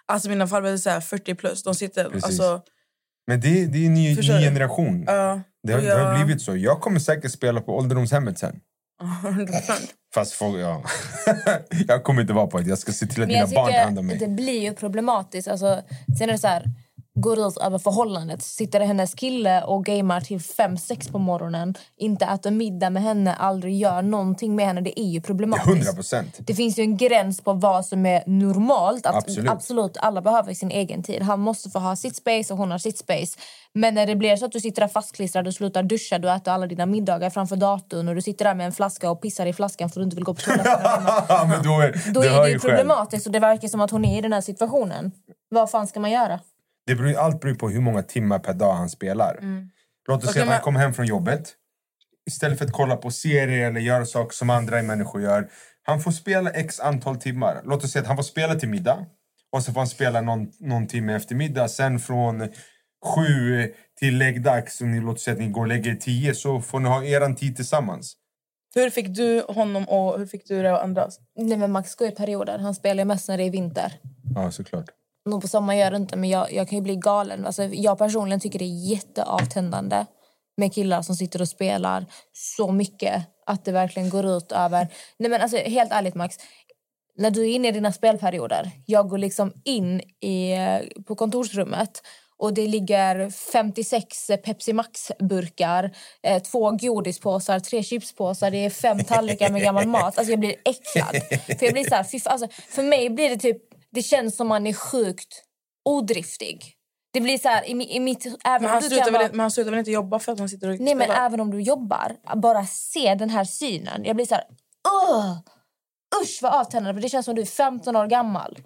Alltså mina farbröder är så här 40 plus. De sitter... Precis. Alltså, Men det, det är en ny, ny generation. ja, Det har, och det har jag- blivit så. Jag kommer säkert spela på ålderdomshemmet sen. 100%. Fast folk, ja. jag kommer inte vara på det. Jag ska se till att Men jag mina barn tar hand om mig. det blir ju problematiskt. Alltså, sen är det så här, går ut över förhållandet. Sitter hennes kille och gamar till fem sex på morgonen, inte äter middag med henne, aldrig gör någonting med henne. Det är ju problematiskt. 100 procent. Det finns ju en gräns på vad som är normalt. Att Absolut. absolut. alla behöver sin egen tid. Han måste få ha sitt space och hon har sitt space. Men när det blir så att du sitter där fastklistrad, du slutar duscha, du äter alla dina middagar framför datorn och du sitter där med en flaska och pissar i flaskan för att du inte vill gå på toaletten. Då är, Då det är det ju ju själv. problematiskt och det verkar som att hon är i den här situationen. Vad fan ska man göra? Det beror, allt beror på hur många timmar per dag han spelar. Låt oss säga att han kommer hem från jobbet. Istället för att kolla på serier eller göra saker som andra människor gör. Han får spela x antal timmar. Låt oss säga att han får spela till middag. Och så får han spela någon, någon timme efter middag. Sen från sju till läggdags, och ni, låt oss säga att ni går och lägger er tio, så får ni ha er tid tillsammans. Hur fick du honom och hur fick du det att ändras? Nej, men Max går i perioder. Han spelar mest när det är vinter. Ja, såklart. Nog på sommaren gör det inte, men jag, jag kan ju bli galen. Alltså, jag personligen tycker det är jätteavtändande med killar som sitter och spelar så mycket att det verkligen går ut över... Nej, men alltså, helt ärligt, Max. När du är inne i dina spelperioder, jag går liksom in i, på kontorsrummet och det ligger 56 Pepsi Max-burkar, eh, två godispåsar, tre chipspåsar, det är fem tallrikar med gammal mat. Alltså jag blir äcklad. För, jag blir så här, fy, alltså, för mig blir det typ... Det känns som man är sjukt odriftig. Det blir så här, i, i mitt... Även Men om han, du slutar kan väl, vara- men han slutar väl inte jobba för att han sitter och Nej, men spelar? även om du jobbar, bara se den här synen. Jag blir så här... Ugh! Usch, vad avtändande. För det känns som du är 15 år gammal.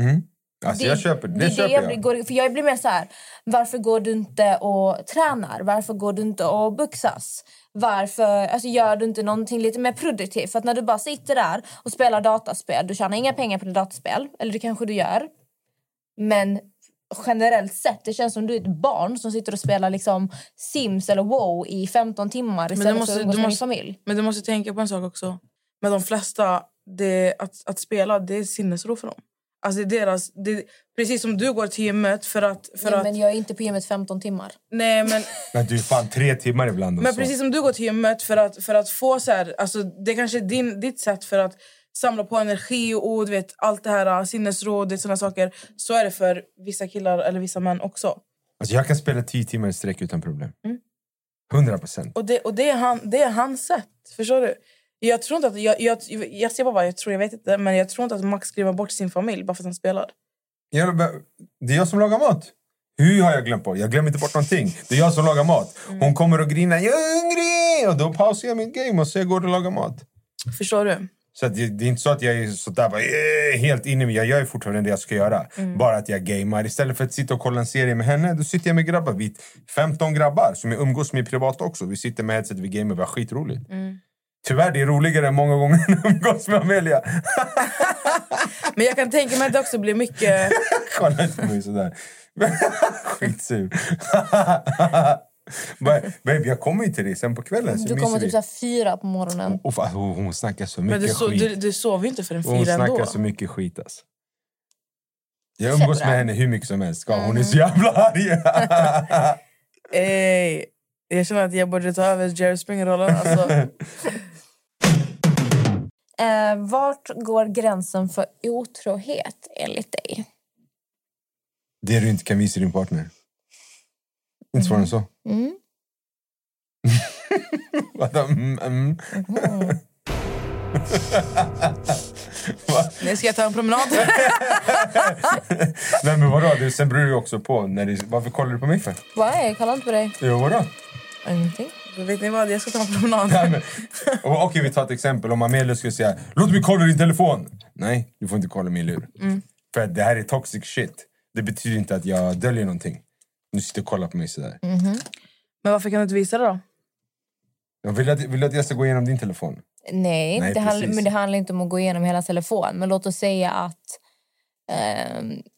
Mm. Alltså, jag köper det. det, köper jag. jag. blir- går, för jag blir mer så här... Varför går du inte och tränar? Varför går du inte och buxas? Varför alltså, gör du inte någonting lite mer produktivt? För att när du bara sitter där och spelar dataspel, du tjänar inga pengar på det dataspel. Eller det kanske du gör. Men generellt sett, det känns som du är ett barn som sitter och spelar liksom Sims eller WoW i 15 timmar istället måste- för att umgås med din familj. Men du måste tänka på en sak också. Med de flesta, det, att, att spela det är sinnesro för dem. Alltså det är deras, det, precis som du går till gymmet för att... För Nej, att men jag är inte på gymmet 15 timmar. nej, men, Men du är fan tre timmar ibland. men så. precis som du går till gymmet för att, för att få så här... Alltså det kanske är din, ditt sätt för att samla på energi och ord, vet, allt det här uh, sinnesro, det är såna saker. Så är det för vissa killar eller vissa män också. Alltså, jag kan spela tio timmar i sträck utan problem. Mm. 100 procent. Och det, och det, är, han, det är hans sätt. Förstår du? Jag tror inte att... Jag, jag, jag ser bara jag tror, jag vet inte. Men jag tror inte att Max skriver bort sin familj bara för att han spelar. Jag, det är jag som lagar mat. Hur har jag glömt bort? Jag glömmer inte bort någonting. Det är jag som lagar mat. Mm. Hon kommer och grinar. Jag är hungrig! Och då pausar jag mitt game och så jag går och lagar mat. Förstår du? Så det, det är inte så att jag är sådär bara, eh, helt inne med Jag gör fortfarande det jag ska göra. Mm. Bara att jag gamer. Istället för att sitta och kolla en serie med henne, då sitter jag med grabbar. Vi är 15 grabbar som jag umgås med privat också. Vi sitter med headset, vi gamer, vi har skitroligt. Mm. Tyvärr, det är roligare än många gånger än att umgås med Amelia. Men jag kan tänka mig att det också blir mycket... Kolla inte på mig sådär. Skitsur. Ba- Babe, jag kommer ju till dig sen på kvällen. Så Du kommer typ så fyra på morgonen. Och fan, hon, hon snackar så Men mycket du, so, skit. du, du sover ju inte förrän hon fyra snackar ändå. så mycket skit alltså. Jag umgås med henne hur mycket som helst. Hon är så jävla arg. Ey, jag känner att jag borde ta över Jerry Springer-rollen. Alltså, Eh, vart går gränsen för otrohet enligt dig? det du inte kan visa din partner. Inte svårare än så. Mm. Vadå? Mm, mm. Nu ska jag ta en promenad. Nej men vadå? Det, sen beror det ju också på. När det, varför kollar du på mig för? Vad är Jag kollar inte på dig. Jo vadå? Ingenting. Vet ni vad, jag ska ta en promenad. Nej, men, och- Okej, vi tar ett exempel. Om Amelia skulle säga “Låt mig kolla din telefon”. Nej, du får inte kolla min lur. För att det här är toxic shit. Det betyder inte att jag döljer någonting. Du sitter och kollar på mig sådär. Men varför kan du inte visa det då? Jag vill, att, vill du att jag ska gå igenom din telefon? Nej, Nej, det handl- men det handlar inte om att gå igenom hela telefon. Men låt oss säga att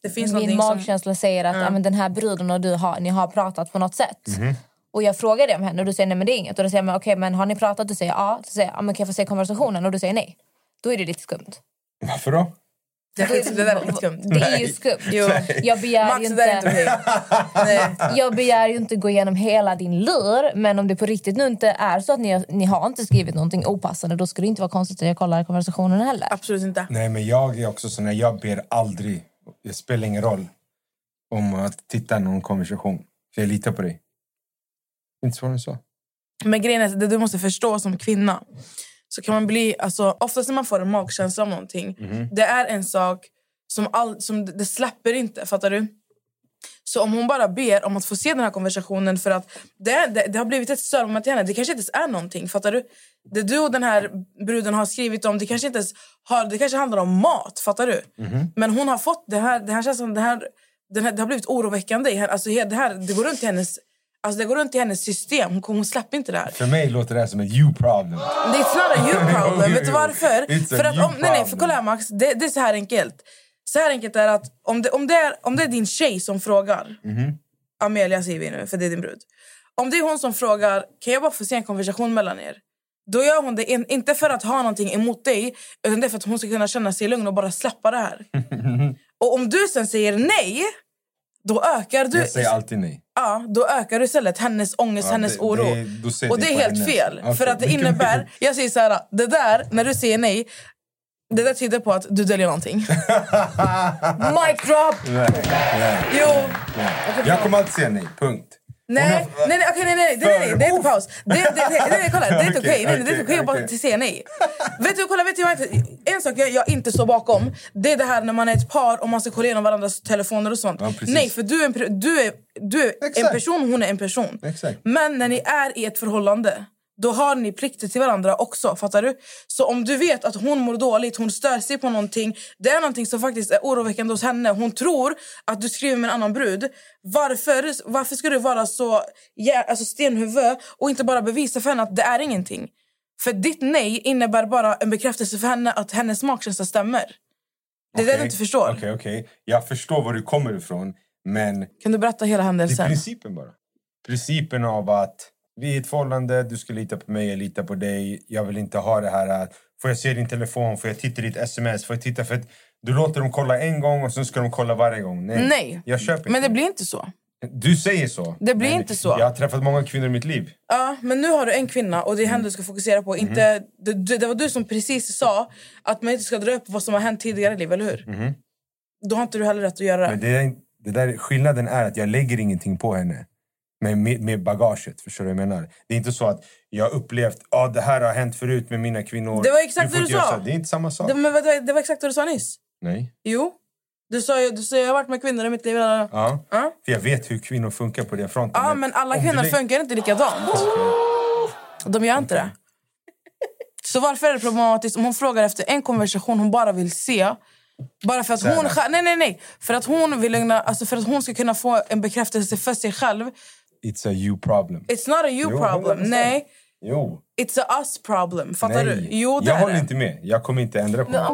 Det finns min någonting som- magkänsla säger att ja. men den här bruden och du har, ni har pratat på något sätt. Mhm. Och jag frågar det om henne och du säger nej men det är inget och då säger man okej men har ni pratat? Du säger ja. Så säger jag, ja men kan jag få se konversationen? Och du säger nej. Då är det lite skumt. Varför då? Det, är- det där är lite skumt. Det är ju skumt. Jo. Jag begär Max, ju där är inte inte... Jag begär ju inte gå igenom hela din lur men om det på riktigt nu inte är så att ni, ni har inte skrivit någonting opassande då skulle det inte vara konstigt att jag kollar konversationen heller. Absolut inte. Nej, men jag är också sån här, jag ber aldrig, det spelar ingen roll om att titta någon konversation. För jag litar på dig. Inte svårare än så. Men grejen är att det du måste förstå som kvinna så kan man bli, alltså, oftast när man får en magkänsla om någonting det är en sak som, all, som det släpper inte, fattar du? Så om hon bara ber om att få se den här konversationen för att det, det, det har blivit ett störmoment till henne, det kanske inte ens är någonting, fattar du? Det du och den här bruden har skrivit om, det kanske inte har, det kanske handlar om mat, fattar du? Men hon har fått det här, det här känns som det här, den här, det har blivit oroväckande i henne, alltså det här, det går runt i hennes Alltså det går runt i hennes system. Hon, kommer- hon släpper inte det här. För mig låter det här som ett you problem. Det är not a you problem. Vet du varför? It's För att om, nej, nej, för kolla här Max. Det, det är så här enkelt. Så här enkelt är att om det, om det, är, om det är din tjej som frågar. Mhm. Amelia säger vi nu, för det är din brud. Om det är hon som frågar, kan jag bara få se en konversation mellan er? Då gör hon det in, inte för att ha någonting emot dig, utan det är för att hon ska kunna känna sig lugn och bara släppa det här. och om du sen säger nej, då ökar du... Jag säger alltid nej. Ja, då ökar du istället hennes ångest, Ja, hennes det- oro. det- och det är helt henne. fel. Okej, För att det innebär... Jag säger så här, det där, när du säger nej, det där tyder på att du döljer någonting. Mic drop! Nej, nej, Jo. nej. Jag kommer alltid säga nej, punkt. Nej, nej, nej, okej, nej, nej, nej, nej, det är på paus. Det, det, det, nej, nej, kolla, det är inte Okej, okej. Nej, nej, det är inte okej, okej att bara säga nej. Vet du, kolla, vet du, en sak jag, jag inte står bakom, det är det här när man är ett par och man ska kolla igenom varandras telefoner och sånt. Ja, nej, för du är, en, du är, du är en person, hon är en person. Exakt. Men när ni är i ett förhållande, då har ni plikter till varandra också. Fattar du? Så om du vet att hon mår dåligt, hon stör sig på någonting. Det är någonting som faktiskt är oroväckande hos henne. Hon tror att du skriver med en annan brud. Varför, varför ska du vara så alltså stenhuvud och inte bara bevisa för henne att det är ingenting? För ditt nej innebär bara en bekräftelse för henne att hennes magkänsla stämmer. Det är det Okej, du inte förstår. Okej, okej. Jag förstår var du kommer ifrån, men Kan du berätta hela det är händelsen? principen bara. Principen av att vi är i ett förhållande, du ska lita på mig, jag litar på dig. Jag vill inte ha det här att får jag se din telefon, får jag titta i ditt sms, får jag titta för att du låter dem kolla en gång och sen ska de kolla varje gång. Nej, Nej. jag köper Men det blir inte så. Du säger så. Det blir men inte så. Jag har träffat många kvinnor i mitt liv. Ja, men nu har du en kvinna och det är henne du ska fokusera på. Inte, det, det det var du som precis sa att man inte ska dra upp vad som har hänt tidigare i livet, eller hur? Då har inte du heller rätt att göra Men det. är- det där, skillnaden är att jag lägger ingenting på henne. Med, med, bagaget, förstår du vad jag menar? Det är inte så att jag har upplevt att ah, det här har hänt förut med mina kvinnor. Det var exakt det du göra sa. Det är inte samma sak. Det, men, det, det var exakt vad du sa nyss. Nej. Jo. Du sa ju du sa, jag har varit med kvinnor i mitt liv. Ja, Ja. För jag vet hur kvinnor funkar på den fronten. ja men alla du kvinnor funkar inte likadant. De gör inte det. Så varför är det problematiskt om hon frågar efter en konversation hon bara vill se? Bara för att hon, nej, nej, nej. För att hon vill lugna, alltså för att hon ska kunna få en bekräftelse för sig själv. It's a you problem. It's not a you Jo, problem. 100%. Nej, Jo. it's a us problem. Fattar Nej. du? Jo, det jag är håller det. inte med. Jag kommer inte ändra på det.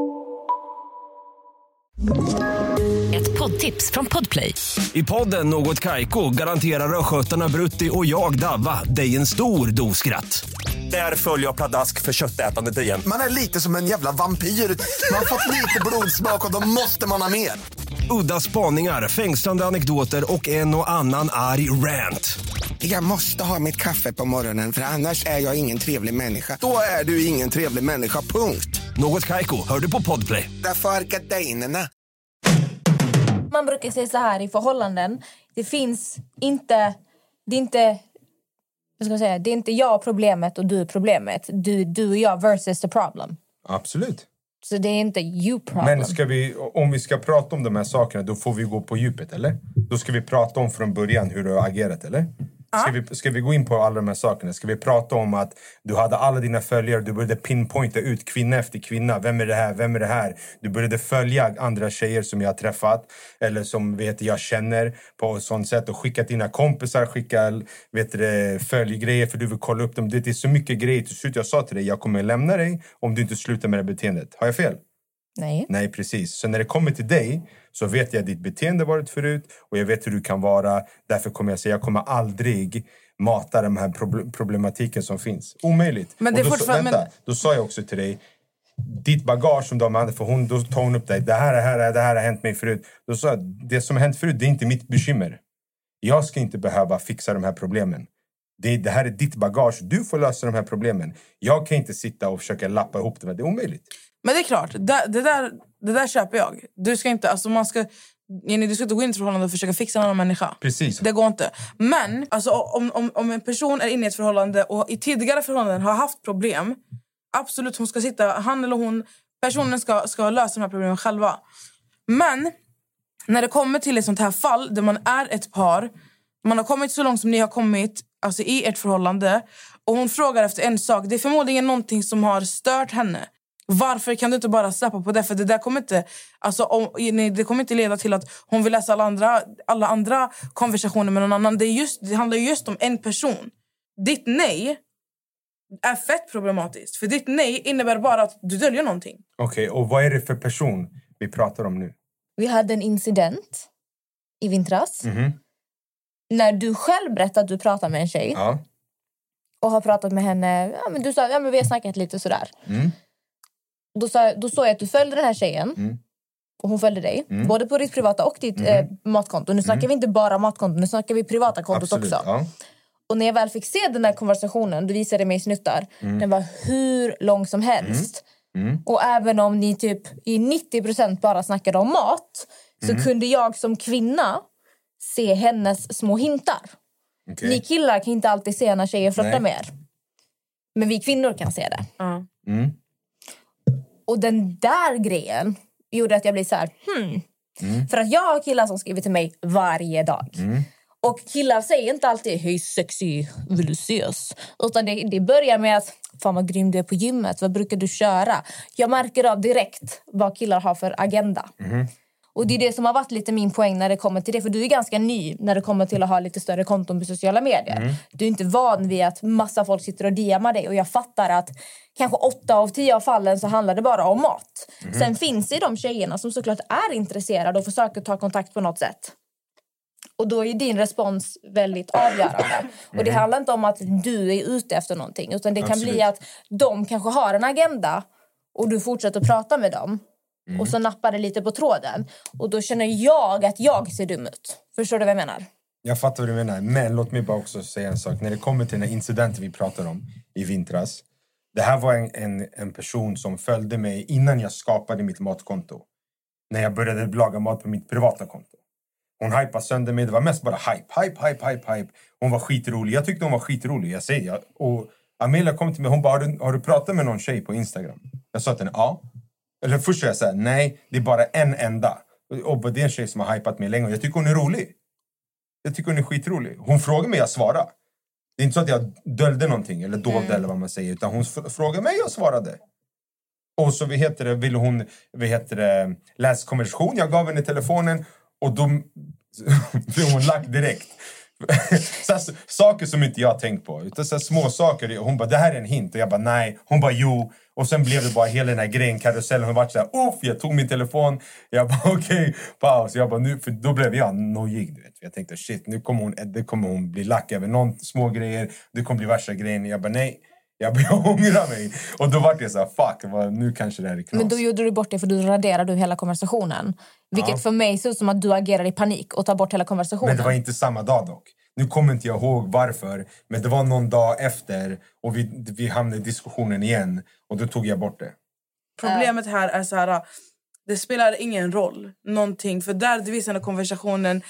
Ett poddtips från Podplay. I podden Något Kaiko garanterar östgötarna Brutti och jag, Davva, dig en stor dos skratt. Där följer jag pladask för köttätandet igen. Man är lite som en jävla vampyr. Man har fått lite blodsmak och då måste man ha mer. Udda spaningar, fängslande anekdoter och en och annan arg rant. Jag måste ha mitt kaffe på morgonen för annars är jag ingen trevlig människa. Då är du ingen trevlig människa, punkt. Något Kaiko, hör du på Podplay. Därför är gardinerna. Man brukar säga så här i förhållanden. Det finns inte... Det är inte... Vad ska jag säga? Det är inte jag problemet och du problemet. Du, du och jag versus the problem. Absolut. Så det är inte you problem. Men ska vi, om vi ska prata om de här sakerna, då får vi gå på djupet, eller? Då ska vi prata om från början hur du har agerat, eller? Ska, vi, ska vi gå in på alla de här sakerna? Ska vi prata om att du hade alla dina följare, du började pinpointa ut kvinna efter kvinna. Vem är det här? Vem är det här? Du började följa andra tjejer som jag har träffat eller som vet, jag känner på ett sånt sätt och skicka dina kompisar, skicka vet du, följgrejer för du vill kolla upp dem. Det är så mycket grejer. Till slut jag sa till dig, jag kommer lämna dig om du inte slutar med det beteendet. Har jag fel? Nej. Nej, precis. Så när det kommer till dig så vet jag ditt beteende varit förut och jag vet hur du kan vara. Därför kommer jag säga jag kommer aldrig mata den här proble- problematiken som finns. Omöjligt. Men det och då, fortfarande- vänta, då sa jag också till dig ditt bagage som med dig, för hon, då tar hon upp dig. Det här, det här, det här har hänt mig förut. Då sa jag, det som har hänt förut, det är inte mitt bekymmer. Jag ska inte behöva fixa de här problemen. Det, det här är ditt bagage. Du får lösa de här problemen. Jag kan inte sitta och försöka lappa ihop det. Det är omöjligt. Men det är klart, det, det, där, det där köper jag. Du ska inte, alltså man ska, Jenny, du ska inte gå in i ett förhållande och försöka fixa en annan människa. Precis. Det går inte. Men alltså, om, om, om en person är inne i ett förhållande och i tidigare förhållanden har haft problem. Absolut, hon ska sitta, han eller hon, personen ska, ska lösa de här problemen själva. Men när det kommer till ett sånt här fall där man är ett par, man har kommit så långt som ni har kommit alltså i ert förhållande och hon frågar efter en sak. Det är förmodligen någonting som har stört henne. Varför kan du inte bara släppa på det? För det där kommer inte, alltså, om, nej, det kommer inte leda till att hon vill läsa alla andra, alla andra konversationer med någon annan. Det, är just, det handlar just om en person. Ditt nej är fett problematiskt. För ditt nej innebär bara att du döljer någonting. Okej, och vad är det för person vi pratar om nu? Vi hade en incident i vintras. Mhm. När du själv berättade att du pratade med en tjej Ja. och har pratat med henne. Ja, men du sa ja, men vi har snackat lite sådär. Mm. Då, sa, då såg jag att du följde den här tjejen. Mm. Och hon följde dig. Mm. Både på ditt privata och ditt Mm. eh, matkonto. Nu snackar Mm. vi inte bara matkonto, nu snackar vi privata kontot Absolut. också. Ja. Och när jag väl fick se den här konversationen, du visade mig snuttar. Mm. Den var hur lång som helst. Mm. Och även om ni typ i 90% bara snackade om mat så Mm. kunde jag som kvinna se hennes små hintar. Okej. Ni killar kan inte alltid se när tjejer flörtar med er. Men vi kvinnor kan se det. Mm. Och den där grejen gjorde att jag blev så här... Hmm. Mm. För att jag har killar som skriver till mig varje dag. Mm. Och killar säger inte alltid hej sexy, vill du ses? Utan det, det börjar med att fan vad grym du är på gymmet, vad brukar du köra? Jag märker av direkt vad killar har för agenda. Mhm. Och det är det som har varit lite min poäng när det kommer till det. För du är ganska ny när det kommer till att ha lite större konton på sociala medier. Mm. Du är inte van vid att massa folk sitter och DMar dig. Och jag fattar att kanske åtta av tio av fallen så handlar det bara om mat. Mhm. Sen finns det de tjejerna som såklart är intresserade och försöker ta kontakt på något sätt. Och då är din respons väldigt avgörande. Och det Mhm. handlar inte om att du är ute efter någonting. Utan det kan bli Absolut. att de kanske har en agenda och du fortsätter prata med dem. Mm. Och så nappar det lite på tråden. Och då känner jag att jag ser dum ut. Förstår du vad jag menar? Jag fattar vad du menar. Men låt mig bara också säga en sak. När det kommer till den incidenten vi pratar om i vintras. Det här var en, en, en person som följde mig innan jag skapade mitt matkonto. När jag började laga mat på mitt privata konto. Hon hypade sönder mig. Det var mest bara hype, hype, hype, hype, hype. Hon var skitrolig. Jag tyckte hon var skitrolig. Jag säger jag. Och Amelia kom till mig. Hon bara, har du, har du pratat med någon tjej på Instagram? Jag sa till henne, ja. Eller först sa jag så här, nej, det är bara en enda. Och det är en tjej som har hypat mig länge och jag tycker hon är rolig. Jag tycker hon är skitrolig. Hon frågade mig, jag svarade. Det är inte så att jag döljde någonting eller dolde eller vad man säger. Utan hon frågade mig, jag svarade. Och så vad heter det, ville hon vad heter det, läsa konversation. Jag gav henne telefonen och då blev hon lagt direkt. så här, saker som inte jag har tänkt på. Utan så här, små saker. Hon bara, det här är en hint. Och jag bara, nej. Hon bara, jo. Och sen blev det bara hela den här grejen, karusellen. Hon var så här, uff, jag tog min telefon. Jag bara, okej, okay, paus. Jag bara, nu, för då blev jag nojig. Du vet. Jag tänkte, shit, nu kommer hon, det kommer hon bli lack över någon små grejer. Det kommer bli värsta grejen. Jag bara, nej. Jag bara, jag ångrar mig. Och då vart jag så här, fuck, vad- nu kanske det här är knas. Men då gjorde du bort det för du raderade hela konversationen. Vilket Ja. för mig ser ut som att du agerar i panik och tar bort hela konversationen. Men det var inte samma dag dock. Nu kommer inte jag ihåg varför, men det var någon dag efter och vi, vi hamnade i diskussionen igen och då tog jag bort det. Problemet här är så här... Det spelar ingen roll. Någonting. För där du visar konversationen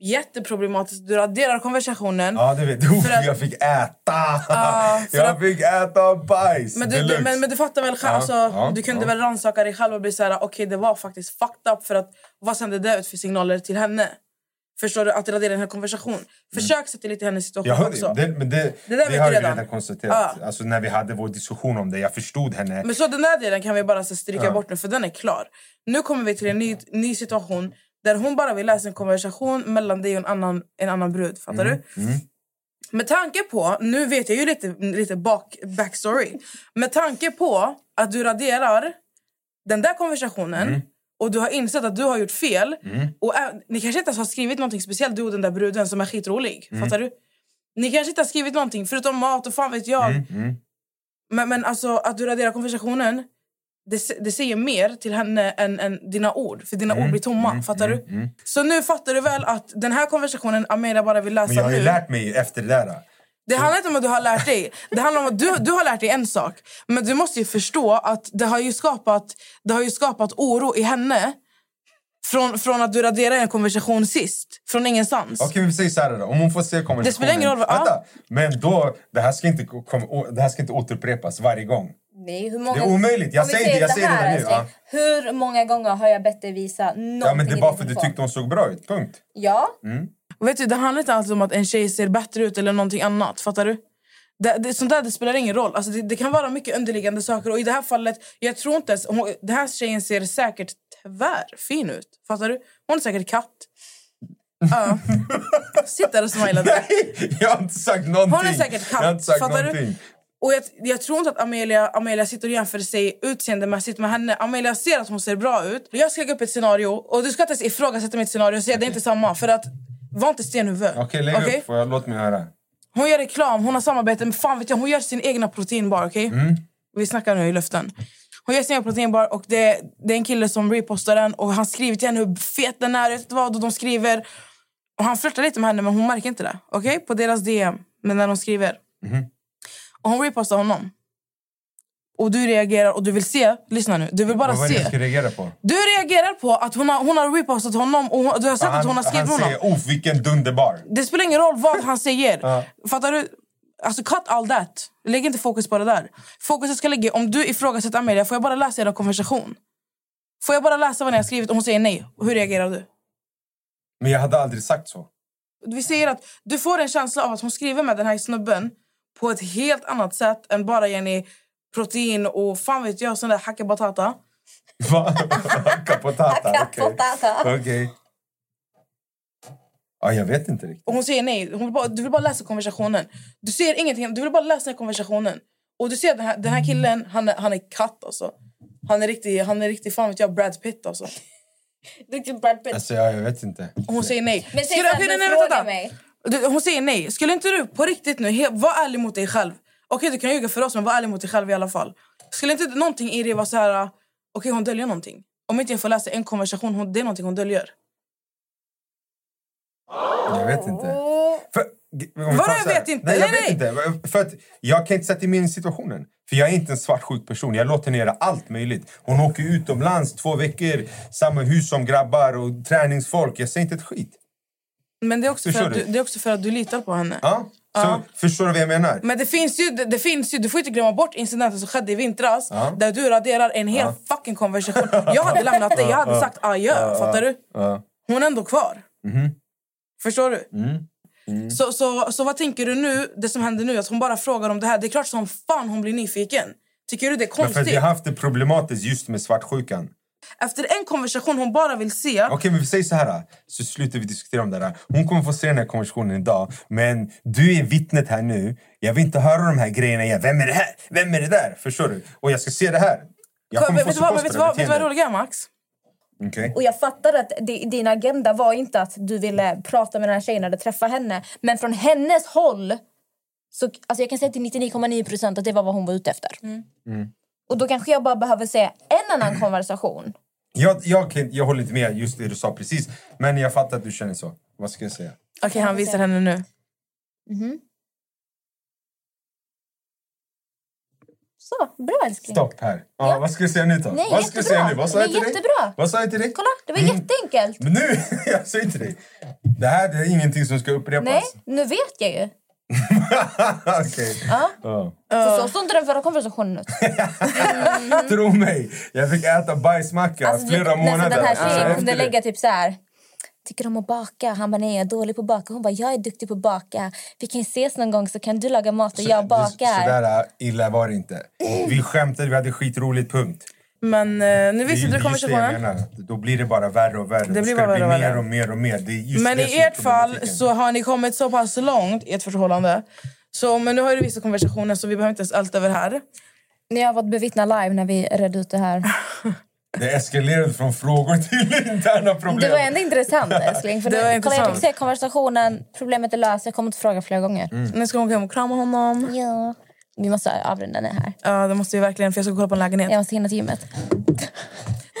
jätteproblematiskt. Du raderar konversationen. Ja, det vet du. För att- Jag fick äta! Ja, jag att- fick äta bajs! Men du, du, men, men du fattar väl själv, Ja, alltså, ja, du kunde väl rannsaka dig själv och bli så här, okej det var faktiskt fucked up för att vad sände det ut för signaler till henne? Förstår du? Att radera den här konversationen. Försök sätta dig lite i hennes situation Jag hörde, också. det, men det, Det det, har vi redan. konstaterat. Ja. Alltså, när vi hade vår diskussion om det. Jag förstod henne. Men så den där delen kan vi bara så stryka bort nu för den är klar. Nu kommer vi till en ny, ny situation där hon bara vill läsa en konversation mellan dig och en annan, en annan brud. Fattar Mm, du? mm. Med tanke på, nu vet jag ju lite, lite bak, backstory. Med tanke på att du raderar den där konversationen Mm. och du har insett att du har gjort fel. Och ä- Ni kanske inte ens har skrivit någonting speciellt, du och den där bruden som är skitrolig. Mm. Fattar du? Ni kanske inte har skrivit någonting förutom mat och fan vet jag. Mm. Men, men alltså att du raderar konversationen det, det säger mer till henne än, än dina ord. För Mm. dina ord blir tomma. fattar du? Så nu fattar du väl att den här konversationen Amelia bara vill läsa Men jag har ju nu. lärt mig efter det där. Det handlar inte om att du har lärt dig. Det handlar om att du, du har lärt dig en sak. Men du måste ju förstå att det har ju skapat, det har ju skapat oro i henne. Från, från att du raderade en konversation sist. Från ingenstans. Okej, vi säger så här då. Om hon får se konversationen. Det spelar ingen roll? Vänta. Men då, det här, ska inte, det här ska inte återupprepas varje gång. Nej, hur många... Det är omöjligt. Jag säger det, jag säger det här, nu, älskling. Hur många gånger har jag bett dig visa någonting Ja, men det är bara för att du tyckte hon såg bra ut. Punkt. Ja. Och vet du, det handlar inte alltid om att en tjej ser bättre ut eller någonting annat. Fattar du? Det, det, sånt där det spelar ingen roll. Alltså det, det kan vara mycket underliggande saker. Och i det här fallet, jag tror inte ens... Hon, den här tjejen ser säkert tvärfin ut. Fattar du? Hon är säkert katt. Ja. Sitt där och smila där. Jag har inte sagt någonting. Hon är säkert Jag har inte katt. sagt Fattar någonting. du? Och jag, jag tror inte att Amelia, Amelia sitter och jämför sig utseendemässigt med henne. Amelia ser att hon ser bra ut. Jag ska lägga upp ett scenario. Och du ska inte ens ifrågasätta mitt scenario och säga det är inte samma. För att, var inte stenhuvud. Okej, lägg Okej? upp. Jag, låt mig höra. Hon gör reklam, hon har samarbete med fan vet jag, hon gör sin egna proteinbar, okej? Vi snackar nu i luften. Hon gör sin egen proteinbar och det, det är en kille som repostar den och han skriver till henne hur fet den är, vet vad? Och de skriver och han flörtar lite med henne men hon märker inte det, okej? På deras DM, men när de skriver. Och hon repostar honom. Och du reagerar och du vill se, lyssna nu, du vill bara Vad se. ska reagera på? Du reagerar på att hon har, hon har repostat honom och hon, du har sett att hon har skrivit han honom. säger oh, vilken dunderbar. Det spelar ingen roll vad han säger. Ja. Fattar du? Alltså cut all that. Lägg inte fokus på det där. Fokuset ska ligga om du ifrågasätter Amelia, får jag bara läsa er konversation? Får jag bara läsa vad ni har skrivit och hon säger nej? Hur reagerar du? Men jag hade aldrig sagt så. Vi säger att du får en känsla av att hon skriver med den här snubben på ett helt annat sätt än bara Jenny protein och fan vet jag sån där hacka batata. Hacka potata. Hacka Okej. potata. Okej. Ja, jag vet inte riktigt. Och hon säger nej. Hon vill bara, du vill bara läsa konversationen. Du ser ingenting, du vill bara läsa den här konversationen. Och du ser att den här, den här killen, han är, han är katt alltså. Han är riktig, han är riktig fan vet jag, Brad Pitt alltså. Brad Pitt. Alltså, ja, jag vet inte. Och hon säger nej. Men säg Skulle- nej, nej, vänta. mig. Du, hon säger nej. Skulle inte du på riktigt nu he- vara ärlig mot dig själv? Okej, du kan ljuga för oss, men var ärlig mot dig själv i alla fall. Skulle inte någonting i dig vara så här... uh, Okej, hon döljer någonting. Om inte jag får läsa en konversation, hon, det är någonting hon döljer. Jag vet inte. För, Vadå, jag vet inte? Nej, jag Nej, vet inte. För att jag kan inte sätta mig in i situationen. För jag är inte en svartsjuk person. Jag låter henne göra allt möjligt. Hon åker utomlands två veckor, samma hus som grabbar och träningsfolk. Jag säger inte ett skit. Men det är också, för du? du, det är också för att du litar på henne. Ja? Så, Ja. Förstår du vad jag menar? Men det finns, ju, det, det finns ju, du får inte glömma bort incidenten som skedde i vintras Ja. där du raderar en hel fucking konversation. Jag hade lämnat dig, jag hade sagt adjö. Fattar du? Ja. Hon är ändå kvar. Mhm. Förstår du? Mm. Så, så, så vad tänker du nu, det som händer nu? Att hon bara frågar om det här. Det är klart som fan hon blir nyfiken. Tycker du det är Men för konstigt? vi har haft det problematiskt just med svartsjukan. Efter en konversation hon bara vill se... Okej, men vi säger så här. Så slutar vi diskutera om det här. Hon kommer få se den här konversationen idag. Men du är vittnet här nu. Jag vill inte höra de här grejerna igen. Vem är det här? Vem är det där? Förstår du? Och jag ska se det här. Jag kommer vet, få vet, vad, vet, det vad, vet du vad beteendet. roligt är Max? Okej. Och jag fattar att di- din agenda var inte att du ville prata med den här tjejen eller träffa henne. Men från hennes håll, så, alltså jag kan säga till 99,9 procent att det var vad hon var ute efter. Mm. Och då kanske jag bara behöver se en annan konversation. Jag, jag, kan- jag håller inte med just det du sa precis. Men jag fattar att du känner så. Vad ska jag säga? Okej, han visar henne nu. Så, bra älskling. Stopp här. Ja, Ja. Vad ska jag säga nu då? Nej, vad ska jag säga nu? Vad sa Det jag är till dig? jättebra. Vad sa jag till dig? Kolla, det var Mm. jätteenkelt. Men nu, jag säger till dig. Det här det är ingenting som ska upprepas. Nej, nu vet jag ju. Okej. Ja. Ja. För så stod inte den förra konversationen ut. Tro mig, jag fick äta bajsmacka Alltså, flera nästan månader. Den här tjejen efter kunde lägga typ så här. Tycker om att baka? Han bara, nej jag är dålig på att baka. Hon bara, jag är duktig på att baka. Vi kan ses någon gång så kan du laga mat och jag Så bakar. där äh, illa var det inte. Vi skämtade, vi hade skitroligt, punkt. Men eh, nu ju du konversationen. Då blir det bara värre och värre. Det blir ska bara det värre bli och mer värre. och mer och mer. Det är just Men det i ert fall så har ni kommit så pass långt i ert förhållande. Så, men nu har du visat konversationen så vi behöver inte ens älta över här. Ni har fått bevittna live när vi redde ut det här. Det eskalerade från frågor till interna problem. Det var ändå intressant älskling. För Det var kolla, jag intressant. fick se konversationen, problemet är löst. Jag kommer inte fråga flera gånger. Nu ska hon hem och krama honom. Ja. Vi måste avrunda det här. Ja, det måste vi verkligen för jag ska kolla på en lägenhet. Jag måste hinna till gymmet.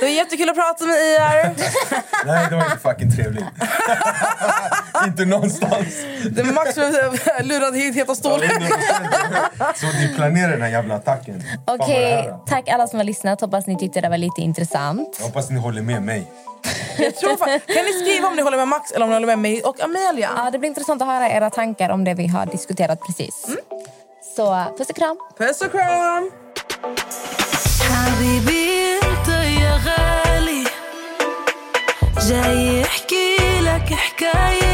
Det var jättekul att prata med er. Nej, det var inte fucking trevligt. inte någonstans. Det är Max som lurade hit Heta stolen. Så ni planerar den här jävla attacken. Okej, är. tack alla som har lyssnat. Hoppas ni tyckte det var lite intressant. Jag hoppas ni håller med mig. Jag tror fan, kan ni skriva om ni håller med Max eller om ni håller med mig och Amelia? Ja, det blir intressant att höra era tankar om det vi har diskuterat precis. Så puss och kram. Puss och kram! حبيبي انت يا غالي جاي يحكي لك حكاية